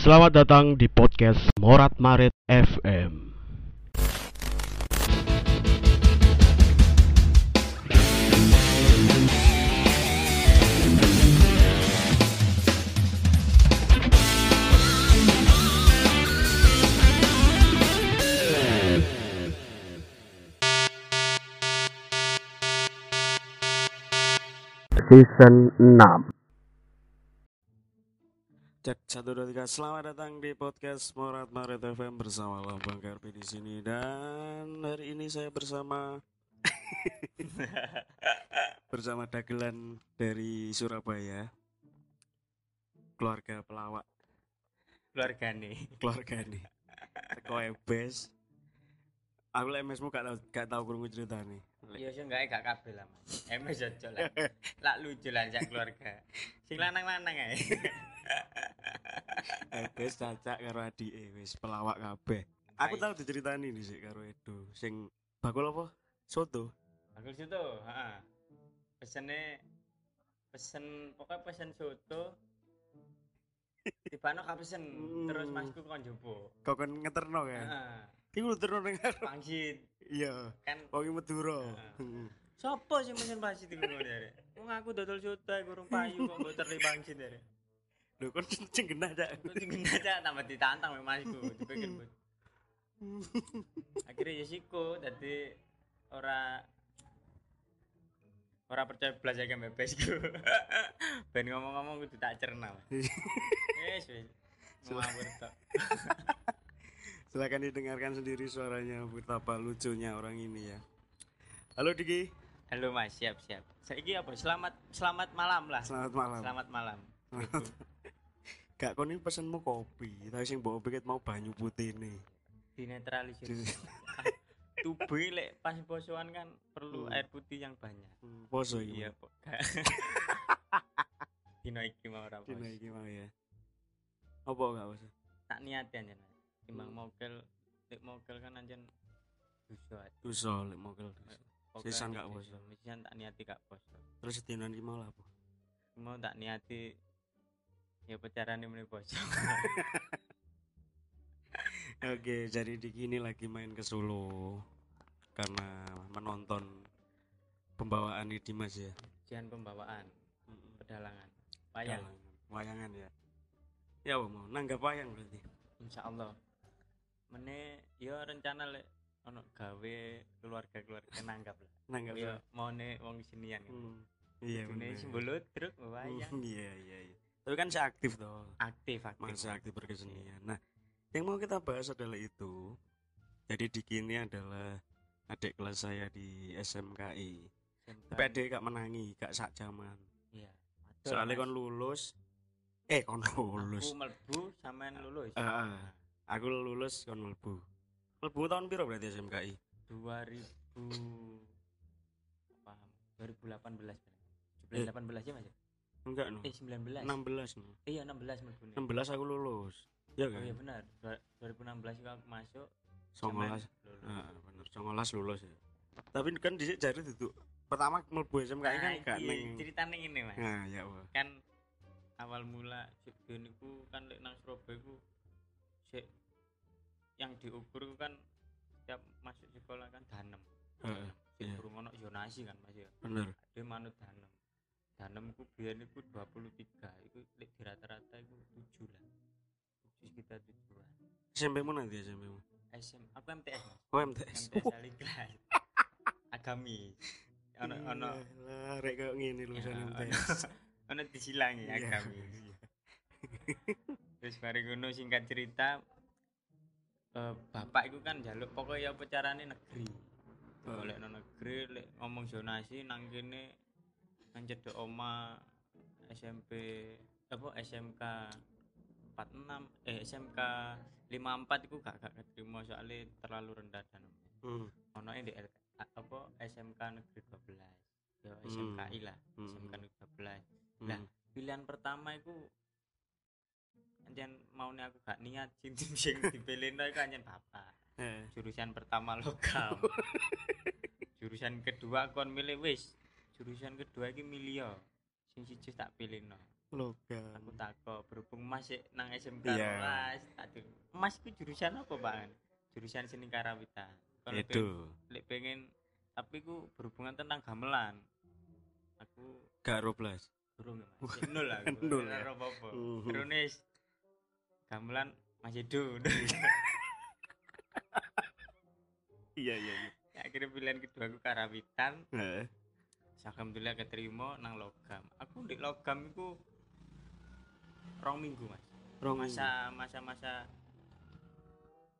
Selamat datang di podcast Morat Marit FM. Season 6 Cek satu dua tiga. Selamat datang di podcast Morat Maret FM bersama Lambang Karpi di sini. Dan hari ini saya bersama bersama dagelan dari Surabaya, keluarga pelawak, keluarga nih. Keluarga nih, teko ebes. Aku lek mesmu gak tau gak tau krungu cerita nih. iya sih enggak gak kabel lah mas. Emes aja lah. Lah lucu lah keluarga. Sing lanang lanang ae Ebes cacak karo adike wis pelawak kabeh. Aku tahu diceritani nih sih karo Edo sing bakul apa? Soto. bagus itu heeh pesennya pesen pokoknya pesen soto tiba no pesen terus Hmm. masku kon jopo Kau kan ngeterno kan? heeh Iku lu terno ning karo. pangsit Iya. kan Wong Madura. Heeh. Sopo sih pesen pangsit iku ya wong aku dodol soto ae kurang payu kok mbok terli pangsit ya Lho kon sing genah cak. Kok tinggal aja tambah ditantang sama masku dipikir buat akhirnya ya siku jadi ora ora percaya belas ya kan bebesku ben ngomong-ngomong kudu tak cerna wis wis. Ngawur tok Silakan didengarkan sendiri suaranya betapa lucunya orang ini ya. Halo Diki, halo mas. Siap siap. Saiki apa? Selamat selamat malam lah. Selamat malam. selamat malam Gak kon ini pesenmu kopi, tapi sing mbok pikir mau banyu putih nih. dinetralisir tubuh lek pas posoan kan perlu Hmm. air putih yang banyak Poso iki. iya kok dino iki mau ora Dina pos. iki mau ya. Apa gak poso? tak niati anjen timbang Hmm. mokel lek mokel kan anjen ae. Dosa lek mokel. Pokel Sisan gak poso. Misisan tak niati gak poso Terus dinan iki mau lah apa? mau tak niati ya pacaran ini poso Oke, jadi Diki ini lagi main ke Solo karena menonton pembawaan ini Dimas ya. ujian pembawaan pedalangan wayang Dalang. Wayangan ya. Ya mau nanggap wayang berarti. insya Allah mene yo rencana lek ono gawe keluarga keluarga nanggap lah Nanggap ya. mau nih wong sinian Hmm. Iya ini bener. simbolut truk wayang Hmm, Iya iya iya. Tapi kan saya aktif toh. aktif aktif Masih aktif berkesenian. Nah, yang mau kita bahas adalah itu. Jadi Diki ini adalah adik kelas saya di SMKI. SMK. Tapi adik gak menangi, gak sak jaman. iya Soalnya kon lulus eh kon lulus. aku melbu sampean lulus Heeh. Aku lulus kon mlebu. Mlebu tahun piro berarti SMKI? 2000 paham 2018 Eh. 2018 ya mas ya? Enggak no. eh 19 16 no. iya 16 melbu nih 16 aku lulus. Ya oh kan? iya benar Dua- 2016 itu aku masuk 19. sampean lulus. Heeh, bener. 19 lulus ya. Tapi kan dhisik jare duduk pertama mlebu SMKI kan Nah, gak iki ning. ceritanya ini mas Nah, ya Allah. kan awal mula Sibden iku kan lek nang Surabaya iku sik yang diukur kan setiap masuk sekolah kan danem Heeh, sik iya. durung ono zonasi kan Mas ya Bener. dia manut danem danem ku biyen iku 23 iku lek di rata-rata iku 7 lah 7 sekitar 7an SMP mu nanti SMP mu. SM aku MTS Mas Oh MTS. MTS Aliglas agami ono ono lah rek kayak ngene lulusan Ya, MTS. ono disilangi Iya. agami terus mari ngono singkat cerita eh, bapak itu kan jaluk pokoknya apa carane negeri Oh. nang negeri lek ngomong zonasi nang kene nang cedek oma SMP apa SMK 46 eh SMK 54 itu gak gak keterima soalnya terlalu rendah dan Hmm. ono di LK, apa SMK negeri 12 ya Hmm. SMKI lah Hmm. SMK negeri 12 Hmm. Lah. pilihan pertama itu anjen mau aku gak niat sing sing dipilih itu anjen bapak jurusan pertama lokal jurusan kedua kon milih wis jurusan kedua iki milih yo sing siji tak pilih no logam aku takut berhubung mas nang SMK Iya. rolas aduh mas ku jurusan apa bang? Jurusan seni karawitan Kalau itu. pengen- lek pengen tapi ku berhubungan tentang gamelan. Aku gak roblas burung ya mas. Nol lah aku. Nol ya? apa-apa. Mhm. Terus gamelan masih do iya iya iya. Akhirnya pilihan kedua aku karawitan. Alhamdulillah keterima nang logam aku di logam itu rong minggu mas Rong masa masa masa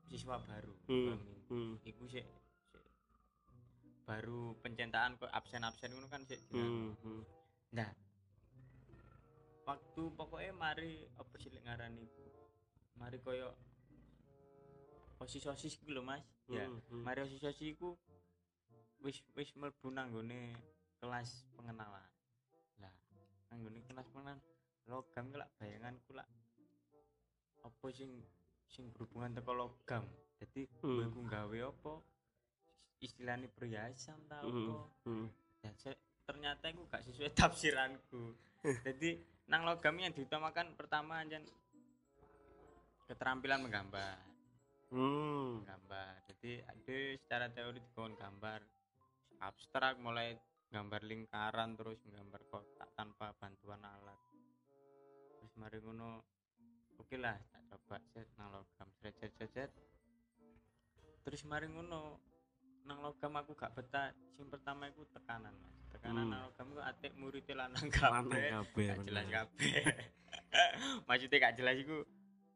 siswa baru Hmm. rong minggu Hmm. iku sih baru pencetaan kok absen absen itu kan sih Hmm. hmm. nah waktu pokoknya mari apa sih lek ngarani iku mari koyo osis osis gitu loh mas ya Hmm, hmm. mari osis osis iku wis wis mlebu nang nggone kelas pengenalan. Lah nang nggone kelas pengenalan logam lak bayanganku lak. Apa sing sing berhubungan teko logam? Jadi Hmm. gue gawe apa? Istilahnya perhiasan tau Hmm, apa hmm. Ya, ternyata itu gak sesuai tafsiranku. Jadi nang logam yang diutamakan pertama aja keterampilan menggambar. Hmm. gambar jadi ada secara teori dikon gambar. Abstrak mulai gambar lingkaran terus gambar kotak tanpa bantuan alat. Terus mari ngono oke lah tak coba set nang logam set set set terus mari ngono nang logam aku gak betah. Sing pertama itu tekanan mas. Tekanan Hmm. nang logam itu atik muridnya lanang kabeh. Kabeh, gak jelas kabeh. Maksudnya gak jelas iku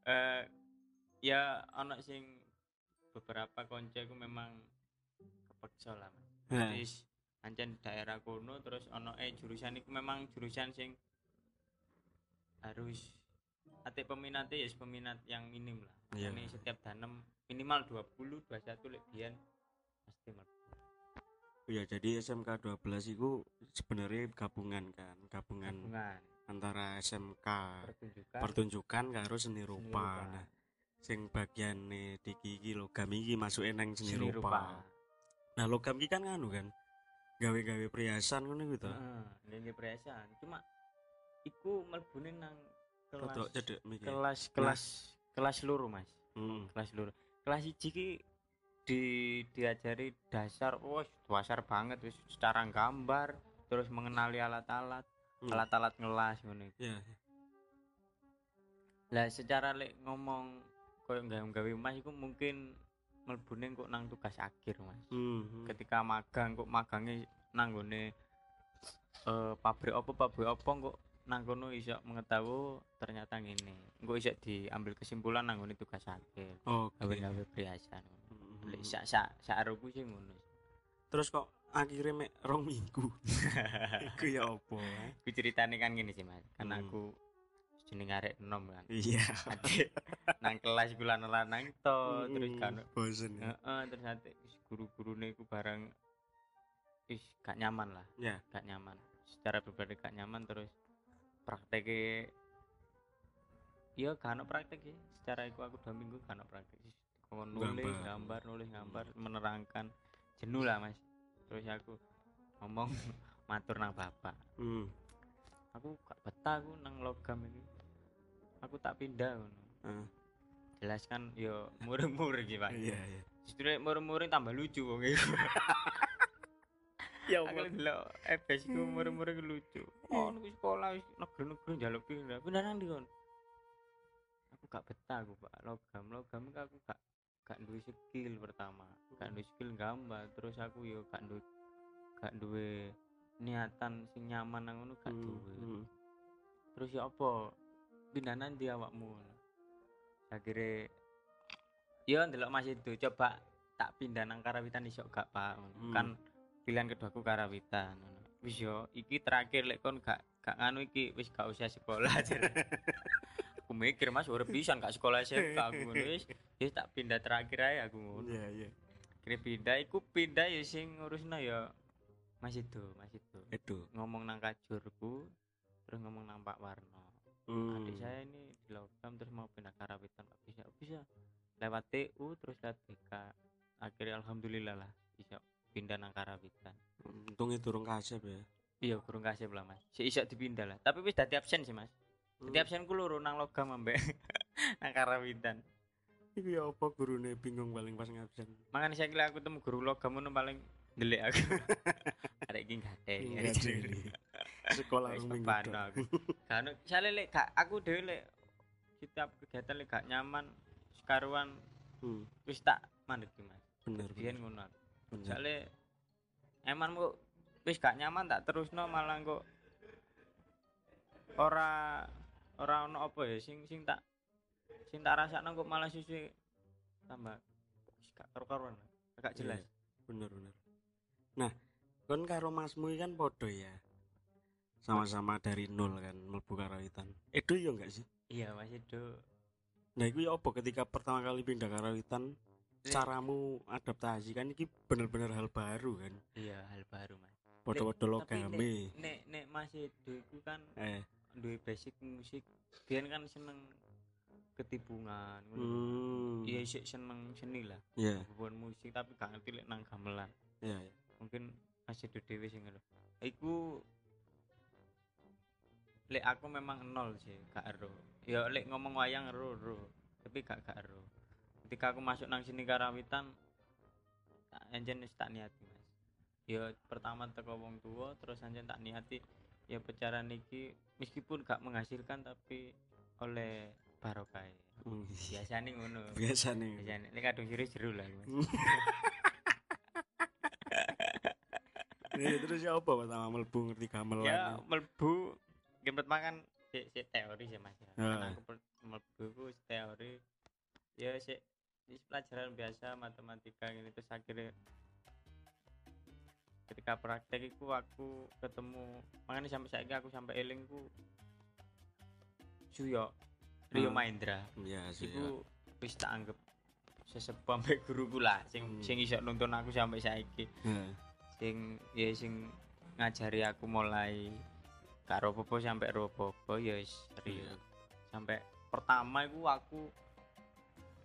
eh ya ono sing beberapa konco iku memang kepeksa lah Mas. Heh. Ancen daerah kono terus ono eh jurusan iku memang jurusan sing harus atik peminatnya ya peminat yang minim lah. Iya. Ini setiap danem minimal 20 21 lek biyen pasti. Ya jadi SMK 12 itu sebenarnya gabungan kan, gabungan Gabungan antara SMK pertunjukan pertunjukan karo seni rupa. rupa. Nah, sing bagian nih di iki logam iki masuke nang seni, seni rupa. rupa. Nah, logam iki kan nganu kan. Gawe-gawe perhiasan ngono gitu. Heeh, ini perhiasan. Cuma iku mlebune nang kelas Rodok cedek mikir. kelas kelas kelas luru mas Hmm. kelas luru kelas siji ki di diajari dasar wah dasar banget wis secara gambar terus mengenali alat-alat Hmm. alat-alat ngelas ngono iku. Ya. lah secara lek ngomong koyo gawe-gawe mas iku mungkin mlebune kok nang tugas akhir mas Hmm. ketika magang kok magangnya nanggone eh pabrik apa pabrik apa kok nanggono iso mengetahui ternyata ngene engko iso diambil kesimpulan nanggone tugas akhir Oke. gawe-gawe perhiasan Hmm. lek sak sak sak aruku sih ngono Terus kok akhirnya mek rong minggu. Iku ya opo? eh? ku ceritane kan gini sih mas kan Hmm. aku jeneng arek enom kan Iya. Nang kelas iku lanang-lanang to terus Hmm, kan bosen. ya. heeh terus ate wis guru-gurune iku barang wis gak nyaman lah Ya. gak nyaman secara pribadi gak nyaman terus prakteknya iya gak ada praktek ya secara iku aku dua minggu gak ada praktek Kau nulis Gambar. gambar nulis gambar menerangkan jenuh lah mas terus aku ngomong matur nang bapak Hmm. aku gak betah aku nang logam ini aku tak pindah ngono. Ah. jelaskan yo murid-murid gitu pak. Iya, iya. justru murid-murid tambah lucu wong iku Ya aku delok FS ku murid-murid lucu. Oh niku sekolah wis negeri-negeri njaluk pindah pindah nang ndi kon? Aku gak betah aku pak. Logam logam iku aku gak gak duwe skill pertama. Gak duwe skill gambar. Terus aku yo gak duwe gak duwe niatan sing nyaman nang ngono gak Hmm, duwe. hmm. terus ya apa pindah nanti awakmu akhirnya ya ndelok mas itu coba tak pindah nang karawitan iso gak pak Hmm. kan pilihan keduaku karawitan wis yo iki terakhir lek kon gak gak nganu iki wis gak usah sekolah jare. aku mikir mas urip pisan gak sekolah SMK aku ngono wis wis tak pindah terakhir aja aku ngono Iya, iya. akhirnya pindah iku pindah ya sing ngurusna ya mas itu mas itu Itu. ngomong nang kajurku terus ngomong nang Pak Warno Hmm. adik saya ini di logam terus mau pindah karawitan Pak bisa bisa lewat TU terus lewat BK akhirnya alhamdulillah lah bisa pindah nang karawitan Untungnya durung kasep ya. iya kurang kasih lah mas si iso dipindah lah tapi wis dadi absen sih mas Jadi absenku loro nang logam ambek nang karawitan. Iku ya apa gurune bingung paling pas ngabsen. Makanya saya kira aku temu guru logam ngono paling delik aku. Ada iki gak. Sekolah Wis minggu beban tok. aku. Kan sale lek gak aku dhewe lek setiap kegiatan lek gak nyaman sekaruan Hmm, wis tak mandek Mas. bener Biyen ngono. Sale eman kok wis gak nyaman tak terusno malah kok ora ora ono apa ya sing sing tak sing tak rasakno kok malah susu tambah wis gak karu-karuan gak jelas. Iya, bener bener. Nah, kon karo Masmu kan podo ya. Sama-sama dari nol kan mlebu karawitan. Edo yo enggak sih? Iya Mas Edo. Nah, itu ya apa ketika pertama kali pindah karawitan Lek- caramu adaptasi kan iki bener-bener hal baru kan. Iya hal baru Mas. Podo-podo Tapi logame. nek nek Mas Edo iku kan Eh, duwe basic musik biyen kan seneng ketibungan hmm. Iya sik seneng seni lah Iya, hubungan musik tapi gak ngerti lek nang gamelan iya. iya. mungkin masih do dhewe sing ngono iku lek aku memang nol sih gak ero. Ya lek ngomong wayang ero ero. Tapi gak gak ero. Ketika aku masuk nang sini karawitan anjen wis tak niati mas. Ya pertama teko wong tua terus anjen tak niati. Ya pecaran iki meskipun gak menghasilkan tapi oleh barokah. Hmm. biasanya ngono. Biasa nih. biasanya lek kadung jero jero lah mas. Ini terus ya apa pertama mlebu ngerti gamelan. ya melbu game pertama kan si, si teori sih mas ya. Kan aku si teori ya si, si pelajaran biasa matematika ini terus akhirnya ketika praktek itu aku ketemu makanya sampai saya aku sampai eling ku Suyo Rio Hmm. Iya sih. ya. iku wis tak anggap sesepuh ambek guruku lah sing Hmm. sing iso nuntun aku sampai saiki Ya. sing ya sing ngajari aku mulai karo popo sampai ro popo ya wis Iya. Rio sampai pertama iku aku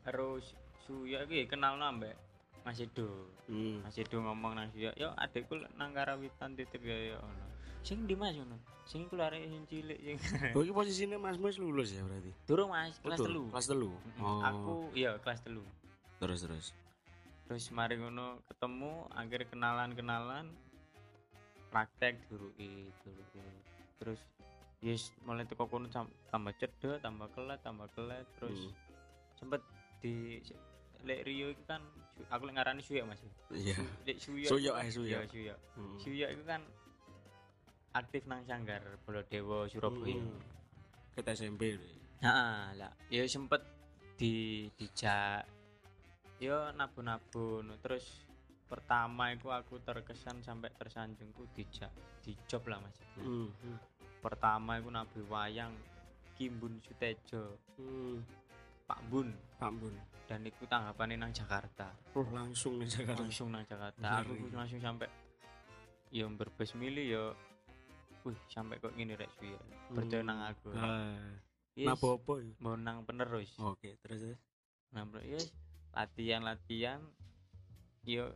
harus suya iki kenal ambek Mas Edo Hmm. Mas Edo ngomong nang suya yo adekku nang karawitan titip ya ya ono sing di Mas ngono sing iku lare sing cilik sing Oh, ini posisinya Mas Mus lulus ya berarti. durung Mas kelas telu Kelas telu. Oh. aku iya kelas telu terus terus. terus mari ngono ketemu akhirnya kenalan kenalan praktek duruki duruki terus yes mulai teko kono tambah cedek tambah kelet tambah kelet terus Hmm. sempet di lek Rio itu kan aku lek ngarani suya mas Iya. Su- lek suya Suya, eh, suya. suya Hmm. suya itu kan aktif nang sanggar Bolodewo Surabaya Hmm. Kita SMP. Nah, lah, ya sempet di dijak yo nabun-nabun terus pertama itu aku terkesan sampai tersanjungku dijak di job lah mas Hmm. hmm. pertama itu nabi wayang Kimbun Sutejo Hmm. Pak Bun Pak Bun. dan itu tanggapannya nang Jakarta Oh, langsung nih Jakarta. langsung nang Jakarta aku Ngeri. langsung sampai yo berbes milih yo wih sampai kok gini rek suya percaya nang aku Ah. yes, Nah, apa ya? mau nang penerus Oke, terus terus. bro ya latihan latihan yo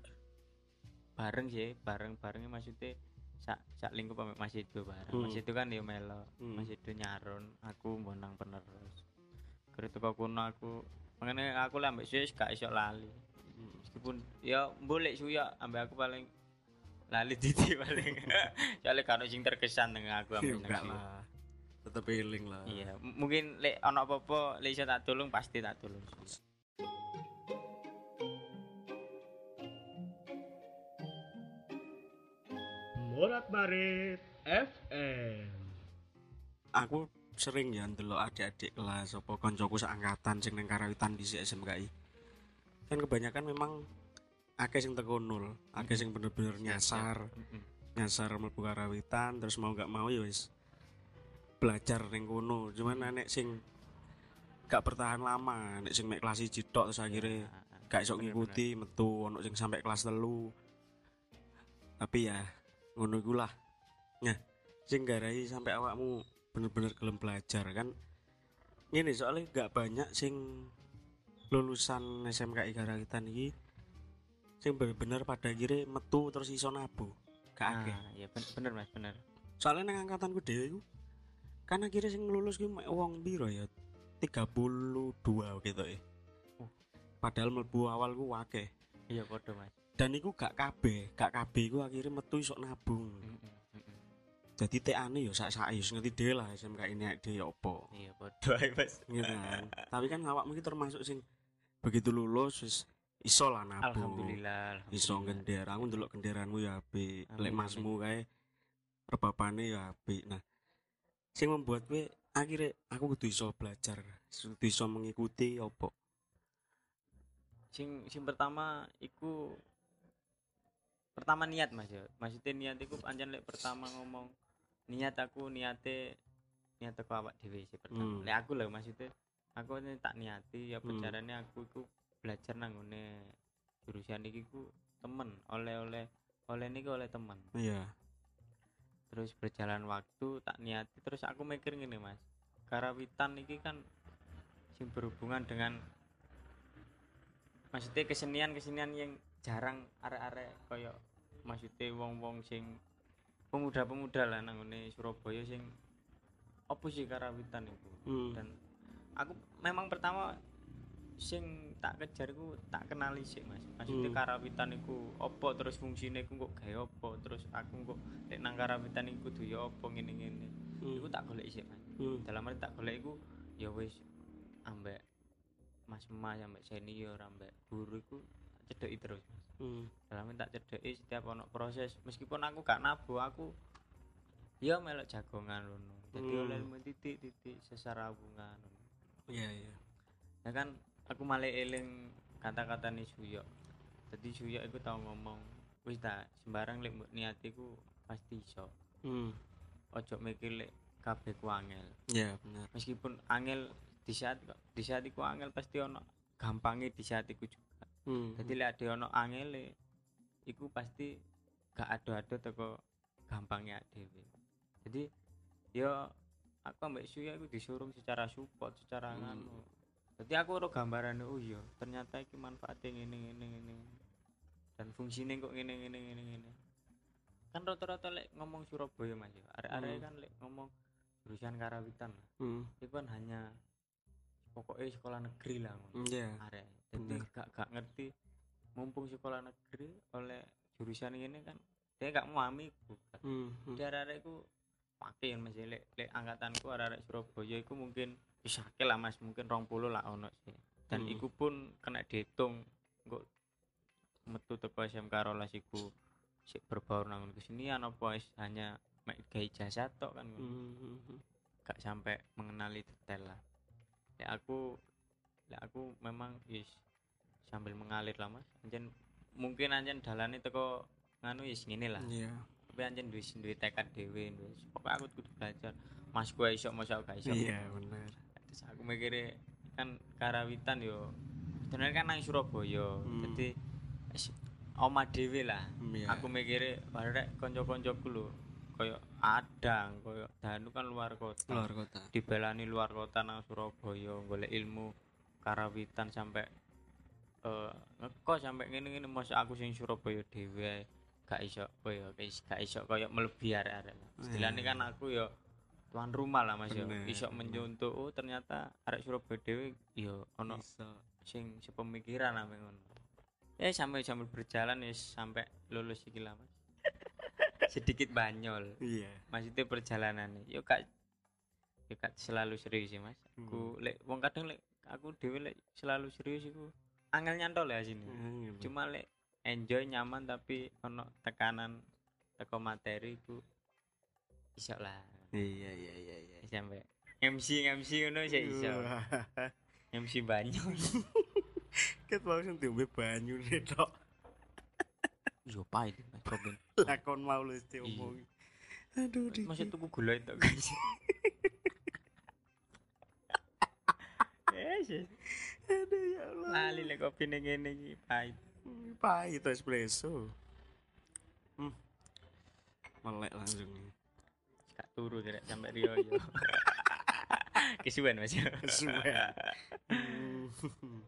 bareng sih bareng barengnya maksudnya sak sak lingkup sama Mas itu bareng Mas Hmm. itu kan yo melo Hmm. Mas itu nyaron aku bonang penerus kereta kuno aku makanya aku lah ambek suya gak iso lali Hmm. meskipun ya boleh suya ambek aku paling lali titi paling soalnya kalau sing terkesan dengan aku ambek enggak lah. Tetep healing lah. iya mungkin lek ono apa-apa lek iso tak tolong pasti tak tolong Morat Marit FM. Aku sering ya ndelok adik-adik kelas apa koncoku seangkatan sing nang karawitan di SMKI. Kan kebanyakan memang akeh sing teko nol, akeh sing bener-bener nyasar, nyasar mlebu karawitan terus mau gak mau ya wis belajar ning kono. Cuman nek sing gak bertahan lama, nek sing mek kelas 1 tok terus akhirnya gak iso ngikuti metu ono sing sampai kelas telu tapi ya ngono iku lah. Nah sing garai sampai awakmu bener-bener gelem belajar kan? Ini soalnya gak banyak sing lulusan SMKI Karawitan iki sing bener-bener pada akhirnya metu terus iso nabu. Gak akeh. Ah, ya ben- bener mas bener. Soalnya nang angkatanku dhewe iku kan akhirnya sing lulus ki wong piro ya? 32 gitu ya. Oh. padahal mlebu awal ku akeh. Iya podo mas dan iku gak kabeh gak kabeh iku akhirnya metu isok nabung. Mm-mm, mm-mm. jadi tek-ane yo sak-sak yo ngerti dhewe lah SMK ini dhewe ya apa. Iya ae mas. Gitu kan? Tapi kan awakmu ki termasuk sing begitu lulus wis iso lah nabung. Alhamdulillah iso alhamdulillah. gender aku ndelok genderanmu ya apik. Lek masmu kae rebapane ya apik. Nah sing membuat gue akhirnya aku kudu iso belajar kudu iso mengikuti opo sing sing pertama iku pertama niat mas ya. Maksudnya niat iku pancen lek pertama ngomong niat aku niate niat aku awak dhewe sih pertama. Hmm. lek aku lah maksudnya aku ini tak niati ya Hmm. caranya aku iku belajar nang ngene jurusan iki ku temen oleh-oleh oleh niki oleh temen. Iya. Terus berjalan waktu tak niati terus aku mikir gini mas. Karawitan iki kan sing berhubungan dengan maksudnya kesenian kesenian yang jarang arek-arek koyo maksudnya wong-wong sing pemuda-pemuda lah nang Surabaya sing apa sih karawitan itu hmm. dan aku memang pertama sing tak kejar iku tak kenali sih mas maksudnya Hmm. karawitan iku opo terus fungsinya iku kok gawe opo terus aku kok lek nang karawitan iku kudu ya opo ngene ngene hmm. iku tak golek sih mas hmm. dalam arti tak golek iku ya wis ambek mas mas ambek senior ambek guru iku tak cedeki terus mas hmm. dalam arti tak cedeki setiap ono proses meskipun aku gak nabo aku ya melok jagongan ngono jadi Hmm. oleh ilmu titik titik sesara hubungan ngono. iya iya ya kan aku malah eling kata-kata nih Suyo jadi Suyo itu tau ngomong wis tak sembarang lek mbok niati ku pasti iso hmm. ojo mikir lek kabeh ku angel iya benar meskipun angel di saat di saat iku angel pasti ono gampangnya di saat iku juga hmm. jadi lek ada ono angel iku pasti gak ada-ada teko gampangnya dhewe. Jadi yo aku ambek Suyo iku disuruh secara support secara Hmm. nganu. Jadi aku ora gambaran oh iya ternyata iki manfaatnya ngene ngene ngene. Dan fungsinya kok ngene ngene ngene ngene. Kan rata-rata lek ngomong Surabaya mas ya arek-arek Hmm. kan lek ngomong jurusan karawitan lah hmm. itu kan hanya pokoknya sekolah negeri lah ngono iya. Arek jadi Bener. gak gak ngerti mumpung sekolah negeri oleh jurusan ini kan dia gak mau amiku hmm. hmm. di arek ku pakai mas ya, lek lek angkatanku arek Surabaya iku mungkin bisa lah mas mungkin rong puluh lah ono sih dan Hmm. iku pun kena dihitung kok metu teko SMK rolas iku sik berbaur nang kesenian apa hanya mek gawe jasa tok kan. Hmm. hmm, hmm. gak sampai mengenali detail lah ya aku ya aku memang is sambil mengalir lah mas. Anjen mungkin anjen dalane teko nganu is ngene lah. Iya. Tapi anjen duwe duwe tekad dhewe duwe pokoknya aku kudu belajar. Mas gue iso masa gak iso. Iya benar terus aku mikirnya kan karawitan yo sebenarnya kan nang Surabaya Hmm. jadi oma dhewe lah. Hmm, iya. aku mikirnya barek konco-koncoku lho koyo adang koyo danu kan luar kota. Luar kota. Dibelani luar kota nang Surabaya golek ilmu karawitan sampai eh ngekos sampai ngene-ngene masa aku sing Surabaya dhewe gak iso koyo guys gak iso koyo melebihi arek-arek. Istilahnya kan aku yo tuan rumah lah Mas yo. Iso mencontoh oh ternyata arek Surabaya dhewe yo ono sing sepemikiran ame ngono. Ya sampai sambil berjalan ya sampai lulus iki lah Mas. Sedikit banyol. Iya. Maksudnya perjalanan. Yo kak yo kak selalu serius sih mas. Hmm. aku lek wong kadang lek aku dewe lek selalu serius iku angel nyantol ya sini. Hmm, iya, cuma lek enjoy nyaman tapi ono tekanan teko materi ku iso lah. Iya iya iya iya. Sampai MC MC ngono sih iso. Wah. MC banyak Ket mau sing diombe banyu tok. yo pahit mas Lakon mau lu diomongi. Aduh di. maksud tuku gula itu guys Yes, yes. Aduh ya Allah. lali lek kopi ning ngene iki pahit Pahit espresso. Hmm. Melek langsung. gak turu kira sampai Rio yo kesuwen mas Kesuwen. Hmm.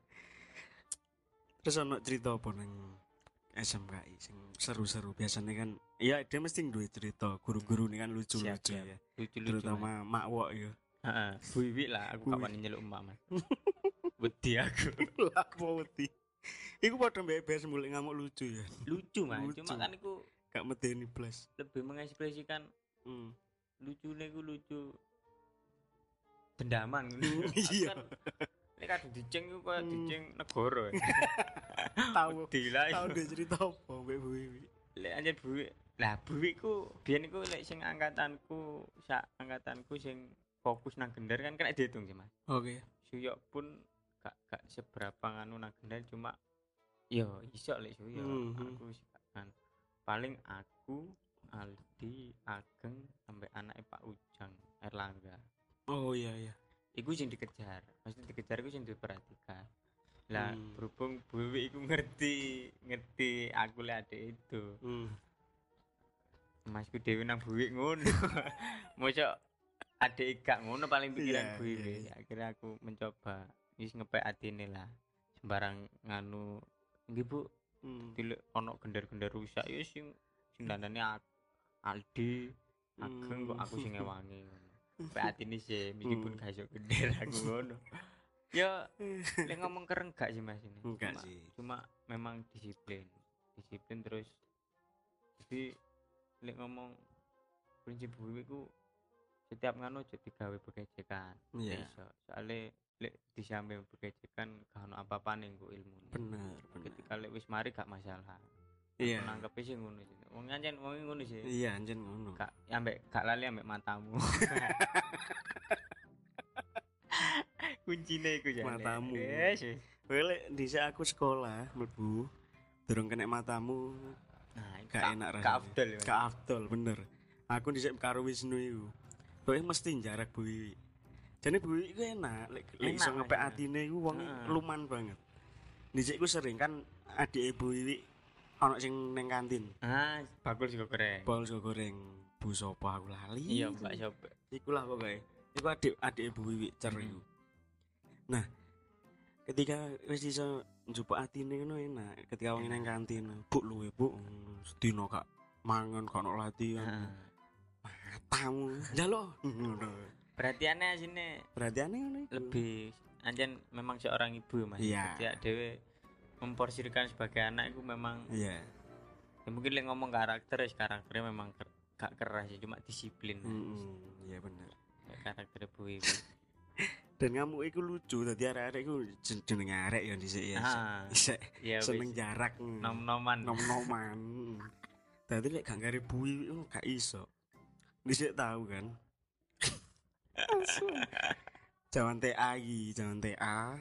Terus ono cerita apa nang SMKI sing seru-seru biasanya kan iya dia mesti duwe cerita guru-guru ini kan lucu-lucu ya lucu-lucu terutama Mak Wok ya heeh buwi lah aku kapan nyeluk emak mas. Wedi aku. Apa wedi. Iku padha mbek bes mulai ngamuk lucu ya. Lucu mas. Lucu. cuma kan aku gak medeni blas. lebih mengekspresikan hmm. lucu ku lucu. Dendaman Iya. ini kadang diceng itu kayak Hmm. diceng negara tahu Dila tahu dia cerita apa mbek Bu Wiwi lek anjen buwi lah buwi ku biyen iku lek sing angkatanku sak angkatanku sing fokus nang gender kan kena dihitung sih mas. Oke. Suyok pun gak gak seberapa nganu nang gender cuma yo iso lek suyok. Mhm. aku sih gak kan. Paling aku Aldi Ageng sampai anak Pak Ujang Erlangga. Oh iya iya. Iku sing dikejar. Maksudnya dikejar iku sing diperhatikan. Lah Hmm. berhubung buwi iku ngerti ngerti aku lek adek itu. Hmm. Masku Dewi nang buwi ngono. Mosok adik gak ngono paling pikiran Iya, buwi. iya, iya. Akhirnya aku mencoba wis ngepek atine lah. Sembarang nganu nggih Bu, hmm. dilek ono gender-gender rusak ya sing dandane ak- Aldi Ageng kok aku sing ngewangi ngono. Pek atine sih meskipun Hmm. gak iso gender aku ngono. Ya lek ngomong keren gak sih Mas ini. enggak Cuma- sih cuma memang disiplin disiplin terus jadi lek ngomong prinsip buwi ku setiap nganu aja digawe begejekan iya. iso. Soalnya lek disampe begejekan gak ono apa-apa ning ku ilmu bener bener. ketika lek wis mari gak masalah. Iya. Nangkep sih ngono sih. Wong anjen wong ngono sih. Iya anjen ngono. Gak ambek gak lali ambek matamu. Kuncine iku ya Matamu. yes. Wele dhisik aku sekolah mlebu durung kena matamu nah gak gak enak gak rasanya. afdol ya gak afdol bener. Aku dhisik karo Wisnu iku Pokoknya mesti jarak Bu Wiwi Jadi Bu Wiwi iku enak Lek Enak, iso ngepek atine iku wong Heeh. luman banget. Dhisik ku sering kan adik Bu Wiwi ana sing ning kantin. Ah bakul juga keren bol sego goreng. Bu sapa aku lali? Iya mbak coba iku lah pokoknya iku adik adik Bu Wiwi cer Hmm. iku. Nah ketika wis iso njupuk atine ngono enak. Ketika wong ning kantin bu luwe bu sedina kak mangan kok ono latihan matamu ngono perhatiannya sini. Perhatiane ngono iku lebih anjen memang seorang ibu ya, mas. Iya. Setiap dewe memporsirkan sebagai anak itu memang iya. Ya mungkin lek ngomong karakter ya karakternya memang ker- gak keras ya cuma disiplin. Mm-mm, iya bener. Karakter ibu ibu. Dan ngamuk iku lucu dadi arek-arek iku jen- jeneng arek ya dhisik ya. Ah isek iya seneng jarak. Nom-noman. Nom-noman. Dadi lek gak ngare bui oh, gak iso dhisik tahu kan Jaman TA iki, jaman TA.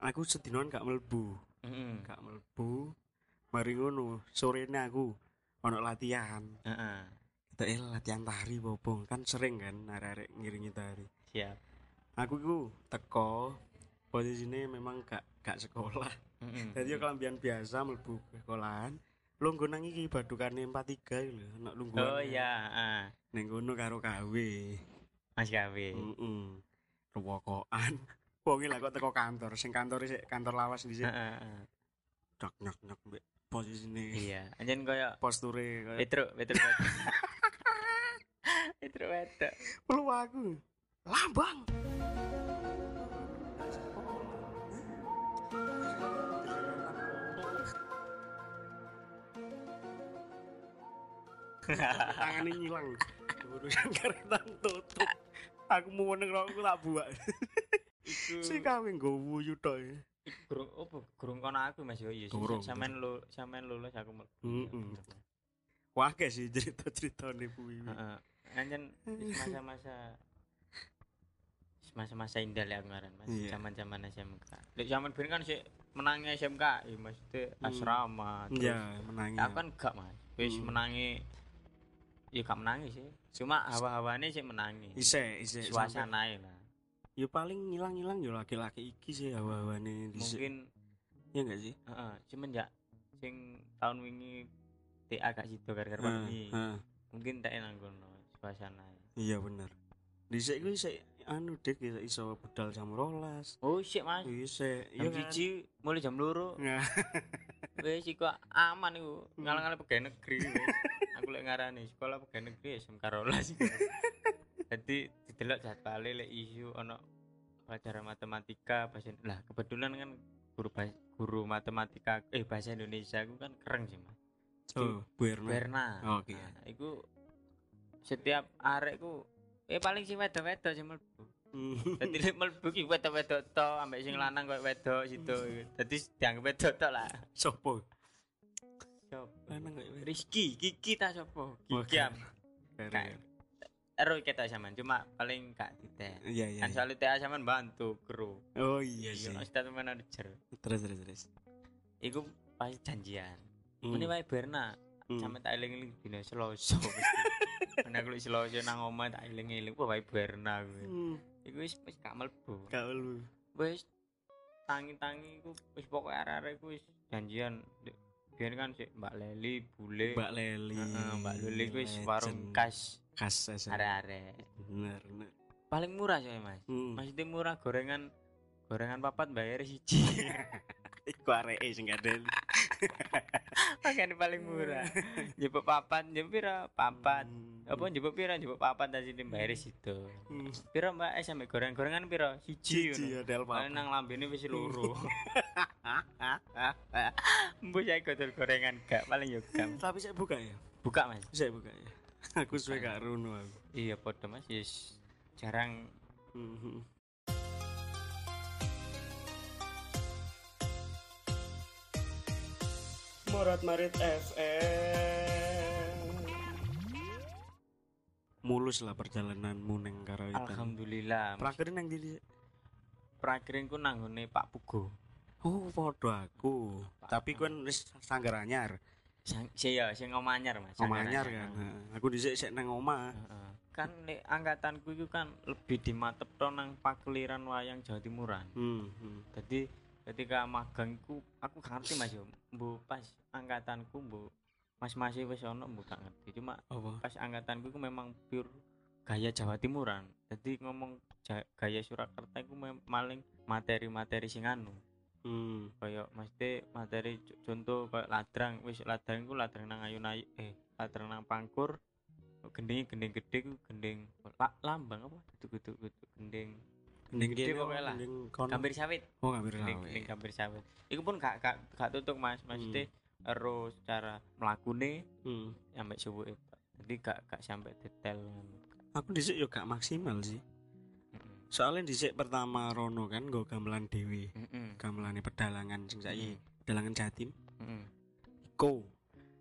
Aku sedinon gak mlebu, Heeh. gak mlebu. Mari ngono, sorene aku ono latihan. Heeh. Kita eh latihan tari bobo kan sering kan arek-arek ngiringi tari. siap Aku iku teko posisine memang gak gak sekolah. Heeh. Dadi yo kelambian biasa ke sekolahan. Lungguh nang iki badukane 43 lho, ono lungguhan. oh iya ah. Ning ngono karo gawe. mas gawe Heeh. Ruwokokan. Wong lah kok teko kantor, sing kantor sik kantor lawas dhisik. Heeh, heeh. Dak nyok nyok mbek posisine. iya anjen koyo Posture kaya Petro Petro Petro Petro Petro perlu aku. Lambang. Tangannya ngilang. Urusan karetan tutup. Aku mau neng aku tak buat. iku Si kawin gue wuyu tok. ya. Gurung opo gurung kono aku Mas yo iya Sampean lu sampean lulus aku mlebu. Mm-mm. Wah kayak sih cerita-cerita nih Bu Wiwi. Heeh. Anjen masa-masa masa-masa indah ya kemarin Mas. Iya. Zaman-zaman SMK. Lek zaman biyen kan sih menangi SMK, ya maksudnya Hmm. asrama terus. Iya, menangis. Aku kan gak Mas. Wis Hmm. menangi ya gak menangi sih. Cuma hawa-hawane sih menangi. Ise, ise. sampai- Suasanae lah. Ya paling ngilang-ngilang ya laki-laki iki sih hawa-hawane. Mungkin Ya enggak sih? heeh, semenjak sing tahun wingi TA gak sido gara-gara Heeh, pandemi. heeh. Mungkin tak enak kono suasanae. Iya bener. Dhisik kuwi sik anu dik iso- iso budal jam 12. Oh, sik Mas. Dhisik, Jam iya kan. mulai jam loro. Nah, Wis iku aman iku. Ngalang-ngalang pegawai negeri. Lek ngarani sekolah pegawai negeri SMK rolas. Jadi didelok jadwale lek isu ono pelajaran matematika bahasa lah kebetulan kan guru bahasa, guru matematika eh bahasa Indonesia aku kan keren sih mas Oh, Bu Erna. Berna Oke. nah, iku setiap arek ku eh paling sing wedok-wedok sing mlebu Hmm. Dadi lek mlebu ki wedok-wedok tok ambek sing lanang koyo wedok situ. Dadi dianggap wedok tok lah. Sopo? Kok wedok. Rizky, Kiki ta sopo? Wah, Kiki am. Keren. Ero kita sampean cuma paling gak ditek. Iya iya. Kan iya. soalnya TA sampean bantu kru. Oh iya sih. Iya, Ustaz manajer. Terus terus terus. Iku pas janjian. Hmm. Ini wae Berna. Hmm. Sampe tak eling-eling dina Selasa aku lek Selasa nang omah tak eling-eling, wae Berna kuwi. Hmm. Iku wis wis gak mlebu. Kak lu. wis tangi-tangi ku wis pokoke arek-arek ku wis janjian Biyen kan sik Mbak Leli, Bule. Mbak Leli. Mbak Leli ku wis Legend. warung khas khas SM. arek-arek. Bener, bener. Paling murah soalnya Mas. Hmm. Maksudnya murah gorengan gorengan papat bayar siji. Iku areke sing gadel. Makanya paling murah. Jebuk papat, jebuk pira? Papat. Hmm. Apa jebuk pira? Jebuk papat dan sini bayar situ. Hmm. Pira Mbak eh sampe goreng-gorengan pira? Siji. Ngono. ya del Paling papa. nang lambene wis loro. Mbok saya godol gorengan gak paling yo gak. Tapi saya buka ya. Buka Mas. Saya buka ya. Aku suwe gak runo aku. Iya podo Mas yes. jarang Mhm. Morat Marit FM. Mulus lah perjalananmu neng Karawitan. alhamdulillah. Terakhir neng di Prakirinku nanggone Pak Pugo. Oh, podo aku. Tapi kan wis sanggar anyar. Sang si ya sing omanyar Mas. Omah anyar Sanggaran. kan. Aku dhisik sik nang omah. Heeh. Kan nek angkatanku itu kan lebih dimatepno nang pakliran wayang Jawa Timuran. Hmm. hmm. Jadi ketika magangku aku ngerti Mas yo. Mbu pas angkatanku mbu Mas masih wis ono mbu gak ngerti. Cuma Apa? pas angkatanku itu memang pure gaya Jawa Timuran. Jadi ngomong gaya Surakarta itu mem- maling materi-materi sing anu. Hmm. Kayak mesti materi contoh kayak ladrang, wis ladrang ku ladrang nang ayun-ayun eh ladrang nang pangkur. Gending gending gede ku gending la, lambang apa? Kudu kudu kudu gending Gending gede pokoknya lah. gambir sawit. Oh, gambir sawit. gending gambir sawit. Iku pun gak gak gak tutup Mas. Maksudnya terus cara mlakune Hmm. sampai subuh itu. Jadi gak gak sampai detail. Aku dhisik yo gak maksimal sih. Heeh. Soalnya dhisik pertama Rono kan nggo gamelan dhewe. Heeh. Gamelane pedalangan sing saiki, Hmm. pedalangan Jatim. Heeh. Iku.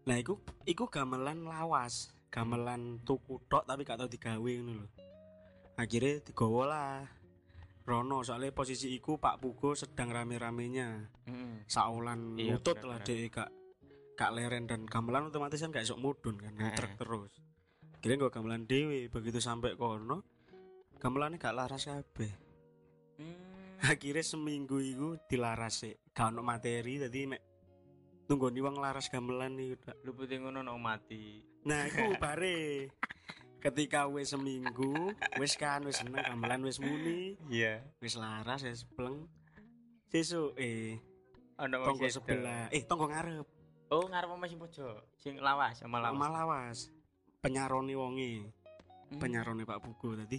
Nah, iku iku gamelan lawas, gamelan tuku tok tapi gak tau digawe ngono lho. Akhirnya digawa lah. Rono soalnya posisi iku Pak Pugo sedang rame-ramenya. Heeh. Saulan Iya, lah dek gak gak leren dan gamelan otomatis kan gak esok mudun kan Heeh. terus. Kira gak gamelan dewe begitu sampai kono gamelannya gak laras kabeh. Hmm. Akhirnya seminggu itu dilaras sih. Gak ono materi tadi mek tunggu wong laras gamelan nih Lu putih ngono no mati. Nah, iku bare. Ketika wis seminggu, wis kan wis seneng gamelan wis muni, Iya. wis laras wis pleng. Sesuk eh tonggo sebelah, eh tonggo ngarep, Oh, ngarep sama sing pojok. Sing lawas sama lawas. malah lawas. Penyarone wonge, Hmm. penyarone Pak Pugo tadi.